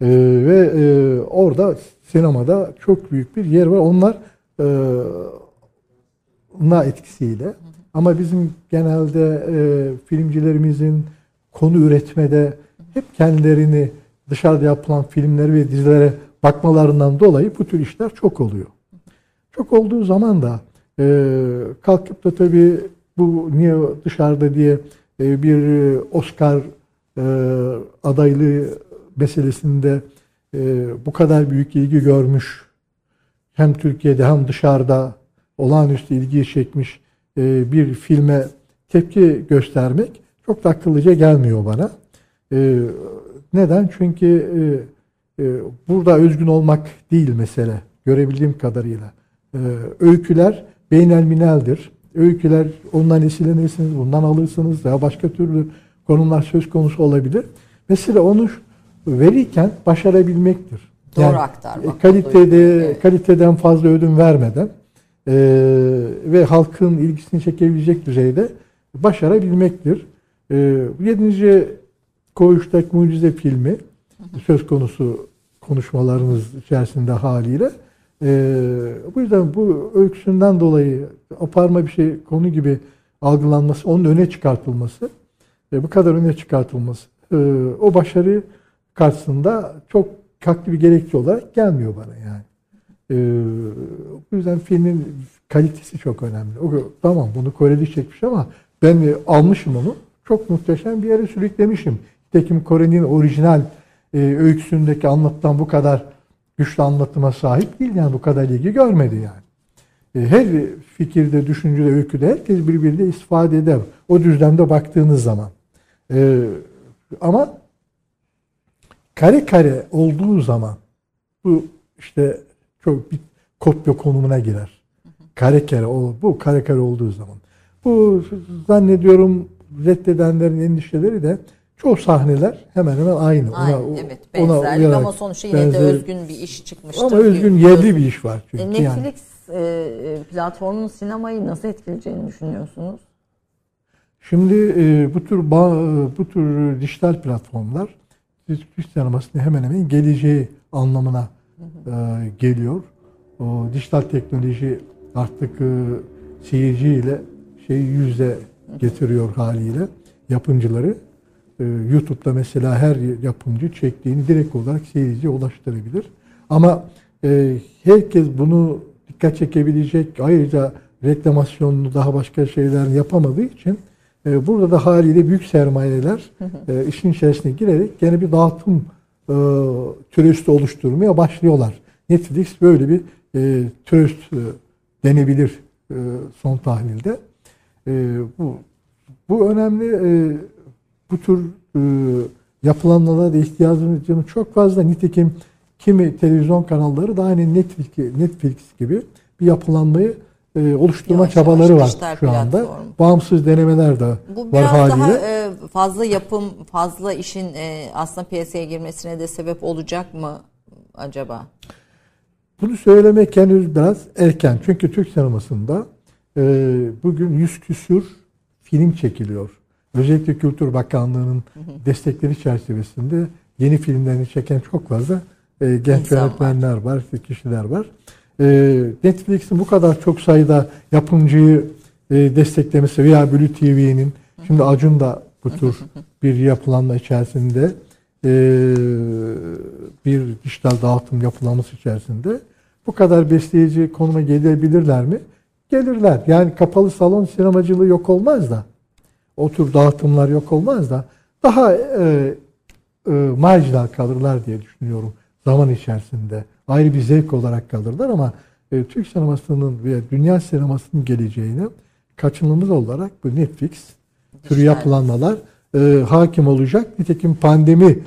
E, ve e, orada sinemada çok büyük bir yer var. Onlar e, na etkisiyle. Ama bizim genelde e, filmcilerimizin konu üretmede hep kendilerini dışarıda yapılan filmler ve dizilere bakmalarından dolayı bu tür işler çok oluyor. Çok olduğu zaman da e, kalkıp da tabii bu niye dışarıda diye e, bir Oscar e, adaylığı meselesinde e, bu kadar büyük ilgi görmüş hem Türkiye'de hem dışarıda olağanüstü ilgi çekmiş e, bir filme tepki göstermek çok da akıllıca gelmiyor bana. E, neden? Çünkü e, e, burada özgün olmak değil mesele görebildiğim kadarıyla. E, öyküler beynelmineldir. Öyküler ondan esinlenirsiniz, bundan alırsınız veya başka türlü konular söz konusu olabilir. Mesela onu verirken başarabilmektir. Doğru yani, aktarmak. Kalitede, evet. kaliteden fazla ödün vermeden e, ve halkın ilgisini çekebilecek düzeyde başarabilmektir. E, yedinci Koğuş'taki Mucize filmi söz konusu konuşmalarımız içerisinde haliyle ee, bu yüzden bu öyküsünden dolayı aparma bir şey konu gibi algılanması, onun öne çıkartılması, bu kadar öne çıkartılması, e, o başarı karşısında çok haklı bir gerekçe olarak gelmiyor bana yani. E, bu yüzden filmin kalitesi çok önemli. O, tamam bunu Koreli çekmiş ama ben almışım onu. Çok muhteşem bir yere sürüklemişim. Tekim Kore'nin orijinal e, öyküsündeki anlatıdan bu kadar güçlü anlatıma sahip değil. Yani bu kadar ilgi görmedi yani. E, her fikirde, düşüncede, öyküde herkes birbiriyle istifade eder. O düzlemde baktığınız zaman. E, ama kare kare olduğu zaman bu işte çok bir kopya konumuna girer. Kare kare bu kare kare olduğu zaman. Bu zannediyorum reddedenlerin endişeleri de Çoğu sahneler hemen hemen aynı. Aynı ona, evet benzerlik ona ama sonuçta yine benzer, de özgün bir iş çıkmıştır. Ama özgün yerli bir iş var çünkü. E, Netflix yani. e, platformunun sinemayı nasıl etkileyeceğini düşünüyorsunuz? Şimdi e, bu tür bu tür dijital platformlar Türk sinemasının hemen hemen geleceği anlamına e, geliyor. O dijital teknoloji artık e, seyirciyle şey yüzde getiriyor haliyle yapımcıları. E, YouTube'da mesela her yapımcı çektiğini direkt olarak seyirciye ulaştırabilir. Ama e, herkes bunu dikkat çekebilecek ayrıca reklamasyonunu daha başka şeyler yapamadığı için e, burada da haliyle büyük sermayeler e, işin içerisine girerek gene bir dağıtım türüstü oluşturmaya başlıyorlar. Netflix böyle bir türüst denebilir son tahlilde. E, bu bu önemli. E, bu tür e, yapılanmalara ihtiyacımız çok fazla. Nitekim kimi televizyon kanalları da aynı Netflix, Netflix gibi bir yapılanmayı e, oluşturma yavaş çabaları yavaş var şu anda. Platform. Bağımsız denemeler de Bu var haliyle. daha e, fazla yapım, fazla işin e, aslında piyasaya girmesine de sebep olacak mı acaba? Bunu söylemek henüz biraz erken. Çünkü Türk sinemasında bugün yüz küsür film çekiliyor. Özellikle Kültür Bakanlığı'nın destekleri çerçevesinde yeni filmlerini çeken çok fazla e, genç İnsan yönetmenler var, var kişiler var. E, Netflix'in bu kadar çok sayıda yapımcıyı e, desteklemesi veya Blue TV'nin şimdi Acun da bu tür bir yapılanma içerisinde e, bir dijital dağıtım yapılanması içerisinde bu kadar besleyici konuma gelebilirler mi? Gelirler. Yani kapalı salon sinemacılığı yok olmaz da o tür dağıtımlar yok olmaz da daha e, e, marjinal kalırlar diye düşünüyorum zaman içerisinde. Ayrı bir zevk olarak kalırlar ama e, Türk sinemasının ve dünya sinemasının geleceğini kaçınılmaz olarak bu Netflix türü yapılanmalar e, hakim olacak. Nitekim pandemi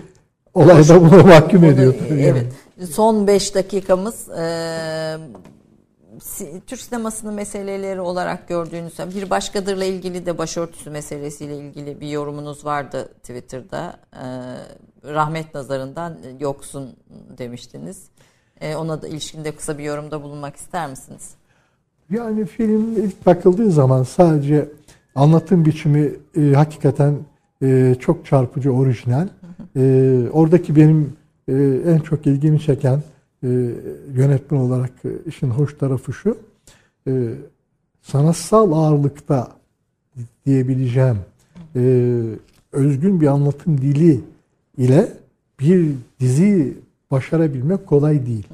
olayda bunu mahkum ediyor. Evet. Son 5 dakikamız e, Türk sinemasını meseleleri olarak gördüğünüz bir başkadırla ilgili de başörtüsü meselesiyle ilgili bir yorumunuz vardı Twitter'da. E, rahmet nazarından yoksun demiştiniz. E, ona da ilişkinde kısa bir yorumda bulunmak ister misiniz? Yani film ilk bakıldığı zaman sadece anlatım biçimi e, hakikaten e, çok çarpıcı, orijinal. E, oradaki benim e, en çok ilgimi çeken e, yönetmen olarak e, işin hoş tarafı şu. E, sanatsal ağırlıkta diyebileceğim e, özgün bir anlatım dili ile bir dizi başarabilmek kolay değil.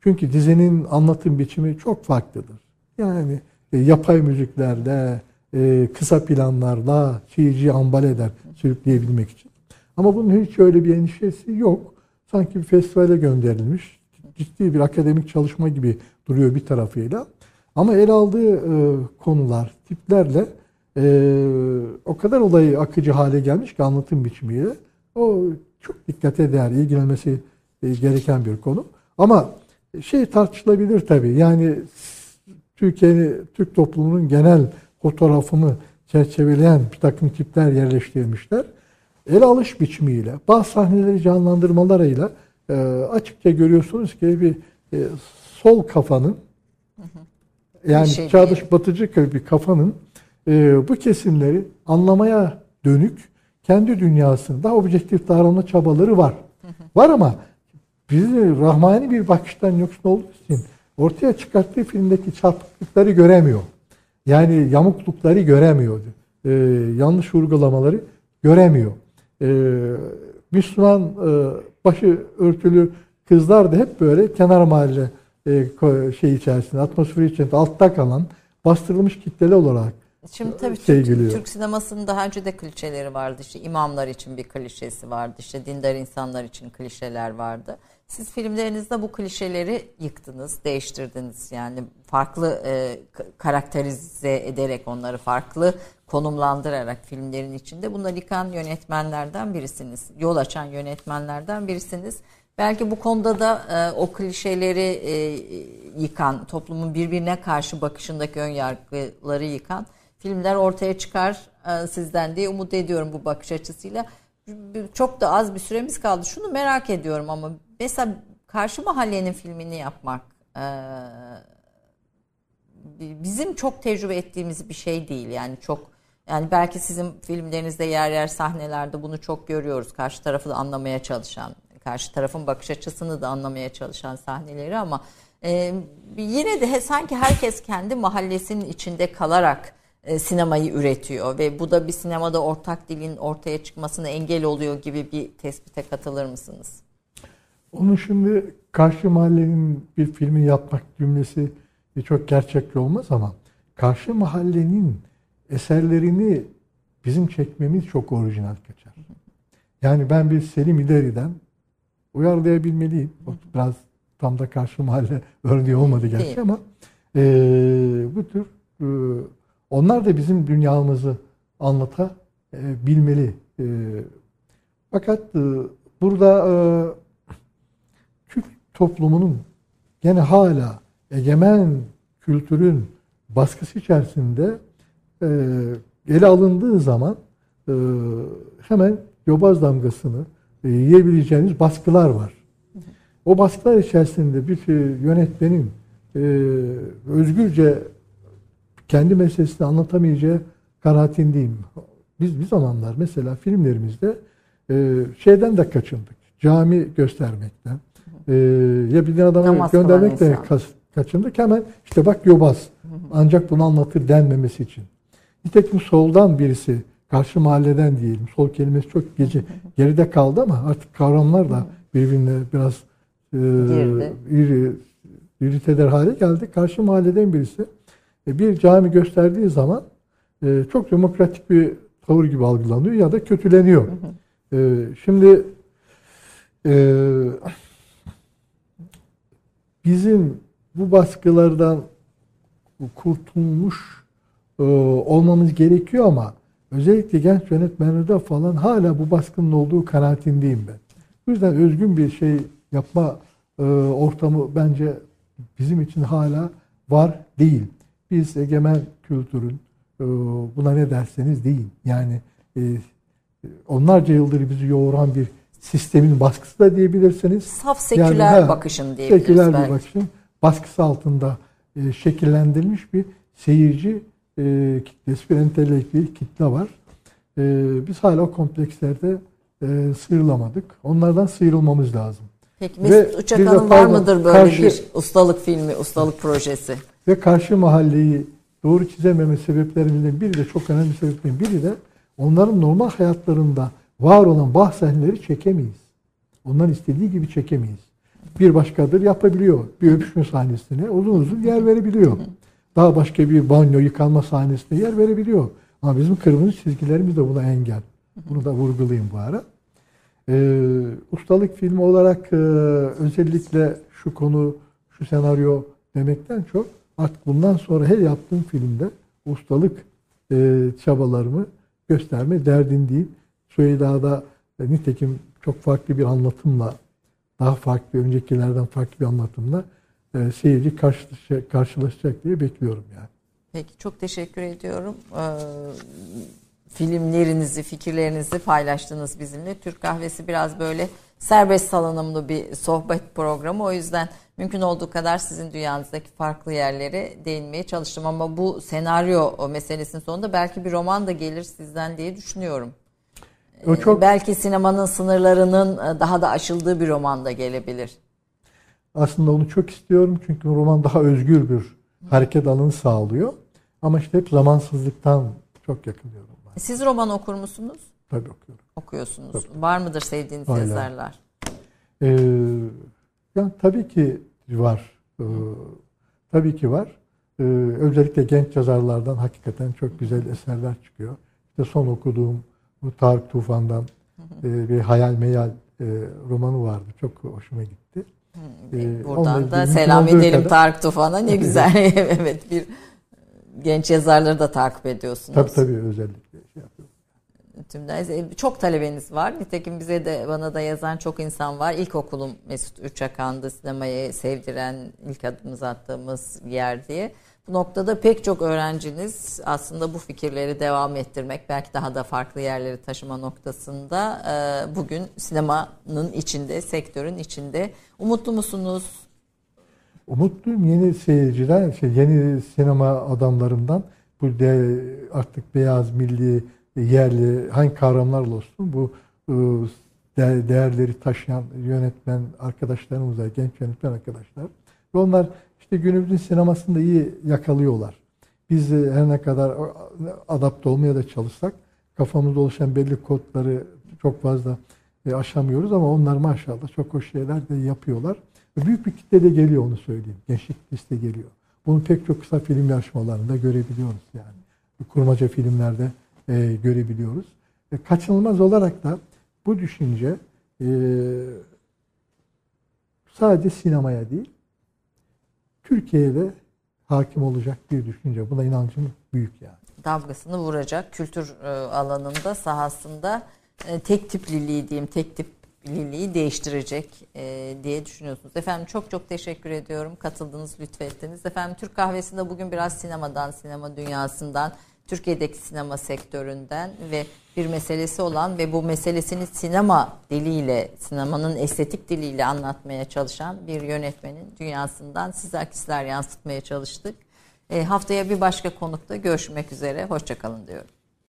Çünkü dizinin anlatım biçimi çok farklıdır. Yani e, yapay müziklerle, e, kısa planlarla seyirciyi ambal eder sürükleyebilmek için. Ama bunun hiç öyle bir endişesi yok. Sanki bir festivale gönderilmiş. Ciddi bir akademik çalışma gibi duruyor bir tarafıyla. Ama el aldığı e, konular, tiplerle e, o kadar olayı akıcı hale gelmiş ki anlatım biçimiyle. O çok dikkate değer, ilgilenmesi e, gereken bir konu. Ama şey tartışılabilir tabii. Yani Türkiye'nin, Türk toplumunun genel fotoğrafını çerçeveleyen bir takım tipler yerleştirmişler. El alış biçimiyle, bazı sahneleri canlandırmalarıyla e, açıkça görüyorsunuz ki bir e, sol kafanın yani şey çağdaş değil. batıcı bir kafanın e, bu kesimleri anlamaya dönük kendi dünyasında objektif davranma çabaları var. Var ama bizi rahmani bir bakıştan yoksun olduğu için ortaya çıkarttığı filmdeki çarpıklıkları göremiyor. Yani yamuklukları göremiyor. Ee, yanlış vurgulamaları göremiyor. Ee, Müslüman e, başı örtülü kızlar da hep böyle kenar mahalle e, şey içerisinde, atmosferi içerisinde altta kalan bastırılmış kitleli olarak Şimdi tabii şey Türk, geliyor. Türk sinemasının daha önce de klişeleri vardı. İşte imamlar için bir klişesi vardı. İşte dindar insanlar için klişeler vardı. Siz filmlerinizde bu klişeleri yıktınız, değiştirdiniz. Yani farklı e, karakterize ederek onları farklı konumlandırarak filmlerin içinde bunları yıkan yönetmenlerden birisiniz. Yol açan yönetmenlerden birisiniz. Belki bu konuda da e, o klişeleri e, yıkan, toplumun birbirine karşı bakışındaki ön yargıları yıkan filmler ortaya çıkar e, sizden diye umut ediyorum bu bakış açısıyla. Çok da az bir süremiz kaldı. Şunu merak ediyorum ama mesela Karşı Mahallenin filmini yapmak e, bizim çok tecrübe ettiğimiz bir şey değil. Yani çok Yani belki sizin filmlerinizde yer yer sahnelerde bunu çok görüyoruz. Karşı tarafı da anlamaya çalışan, karşı tarafın bakış açısını da anlamaya çalışan sahneleri ama e, yine de sanki herkes kendi mahallesinin içinde kalarak e, sinemayı üretiyor ve bu da bir sinemada ortak dilin ortaya çıkmasına engel oluyor gibi bir tespite katılır mısınız? Onun şimdi karşı mahallenin bir filmi yapmak cümlesi çok gerçekçi olmaz ama karşı mahallenin eserlerini bizim çekmemiz çok orijinal kaçar. Yani ben bir Selim İderi'den uyarlayabilmeliyim. Biraz tam da karşı mahalle örneği olmadı gerçi ama e, bu tür e, onlar da bizim dünyamızı anlatabilmeli. E, fakat e, burada e, Türk toplumunun gene hala egemen kültürün baskısı içerisinde ele alındığı zaman e, hemen yobaz damgasını e, yiyebileceğiniz baskılar var. O baskılar içerisinde bir yönetmenin e, özgürce kendi meselesini anlatamayacağı kanaatindeyim. Biz bir zamanlar mesela filmlerimizde şeyden de kaçındık. Cami göstermekten. Ya bir adamı göndermekten kaçındık. Hemen işte bak yobaz. Ancak bunu anlatır denmemesi için. Nitekim soldan birisi karşı mahalleden diyelim. Sol kelimesi çok gece geride kaldı ama artık kavramlar da birbirine biraz e, iri, irite eder hale geldi. Karşı mahalleden birisi e, bir cami gösterdiği zaman e, çok demokratik bir tavır gibi algılanıyor ya da kötüleniyor. E, şimdi e, bizim bu baskılardan kurtulmuş olmamız gerekiyor ama özellikle genç yönetmenlerde falan hala bu baskının olduğu kanaatindeyim ben. Bu yüzden özgün bir şey yapma e, ortamı bence bizim için hala var değil. Biz egemen kültürün e, buna ne derseniz deyin. Yani e, onlarca yıldır bizi yoğuran bir sistemin baskısı da diyebilirsiniz. Saf seküler yani, bakışın diyebiliriz Seküler belki. bir bakışın baskısı altında e, şekillendirilmiş bir seyirci e, kitlesi, bir entelektüel kitle var. E, biz hala o komplekslerde e, sıyrılamadık. Onlardan sıyrılmamız lazım. Peki Mesut Uçakan'ın var mıdır böyle karşı, bir ustalık filmi, ustalık projesi? Ve karşı mahalleyi doğru çizememe sebeplerimizden biri de çok önemli sebeplerin biri de onların normal hayatlarında var olan bah sahneleri çekemeyiz. Onların istediği gibi çekemeyiz. Bir başkadır yapabiliyor. Bir öpüşme sahnesine uzun uzun yer verebiliyor. Daha başka bir banyo yıkanma sahnesine yer verebiliyor. Ama bizim kırmızı çizgilerimiz de buna engel. Bunu da vurgulayayım bu ara. Ee, ustalık filmi olarak e, özellikle şu konu, şu senaryo demekten çok artık bundan sonra her yaptığım filmde ustalık e, çabalarımı gösterme derdindeyim. Süheyda'da e, nitekim çok farklı bir anlatımla, daha farklı, öncekilerden farklı bir anlatımla e, seyirci karşılaşacak, karşılaşacak diye bekliyorum yani. Peki çok teşekkür ediyorum. Ee, filmlerinizi, fikirlerinizi paylaştınız bizimle. Türk Kahvesi biraz böyle serbest salınımlı bir sohbet programı. O yüzden mümkün olduğu kadar sizin dünyanızdaki farklı yerlere değinmeye çalıştım. Ama bu senaryo meselesinin sonunda belki bir roman da gelir sizden diye düşünüyorum. O çok... Belki sinemanın sınırlarının daha da aşıldığı bir roman da gelebilir. Aslında onu çok istiyorum çünkü roman daha özgür bir hareket alanı sağlıyor. Ama işte hep zamansızlıktan çok yakınıyorum. Ben. Siz roman okur musunuz? Tabii okuyorum. Okuyorsunuz. Tabii. Var mıdır sevdiğiniz Hala. yazarlar? Ee, yani tabii ki var. Ee, tabii ki var. Ee, özellikle genç yazarlardan hakikaten çok güzel eserler çıkıyor. İşte son okuduğum bu Tarık Tufan'dan e, bir hayal meyal e, romanı vardı. Çok hoşuma gitti. Ee, Buradan da selam edelim kadar. Tarık Tufan'a. Ne güzel. evet bir genç yazarları da takip ediyorsunuz. Tabii tabii özellikle şey Tümden çok talebeniz var. Nitekim bize de bana da yazan çok insan var. İlkokulum Mesut Üçakan'dı sinemayı sevdiren ilk adımımızı attığımız yer diye. Bu noktada pek çok öğrenciniz aslında bu fikirleri devam ettirmek, belki daha da farklı yerleri taşıma noktasında e, bugün sinemanın içinde, sektörün içinde. Umutlu musunuz? Umutluyum yeni seyirciden, şey, yeni sinema adamlarından bu de artık beyaz, milli, yerli hangi kavramlarla olsun bu e, değerleri taşıyan yönetmen arkadaşlarımız var, genç yönetmen arkadaşlar. Ve onlar işte günümüzün sinemasında iyi yakalıyorlar. Biz her ne kadar adapte olmaya da çalışsak kafamızda oluşan belli kodları çok fazla e, aşamıyoruz ama onlar maşallah çok hoş şeyler de yapıyorlar. Büyük bir kitle de geliyor onu söyleyeyim. Gençlik liste geliyor. Bunu pek çok kısa film yarışmalarında görebiliyoruz yani. Kurmaca filmlerde e, görebiliyoruz. E, kaçınılmaz olarak da bu düşünce e, sadece sinemaya değil, Türkiye'de hakim olacak bir düşünce. Buna inancım büyük yani. Damgasını vuracak kültür e, alanında, sahasında e, tek tipliliği diyeyim, tek tipliliği değiştirecek e, diye düşünüyorsunuz. Efendim çok çok teşekkür ediyorum. Katıldınız, lütfettiniz. Efendim Türk Kahvesi'nde bugün biraz sinemadan, sinema dünyasından, Türkiye'deki sinema sektöründen ve bir meselesi olan ve bu meselesini sinema diliyle, sinemanın estetik diliyle anlatmaya çalışan bir yönetmenin dünyasından size akisler yansıtmaya çalıştık. E, haftaya bir başka konukta görüşmek üzere. Hoşçakalın diyorum.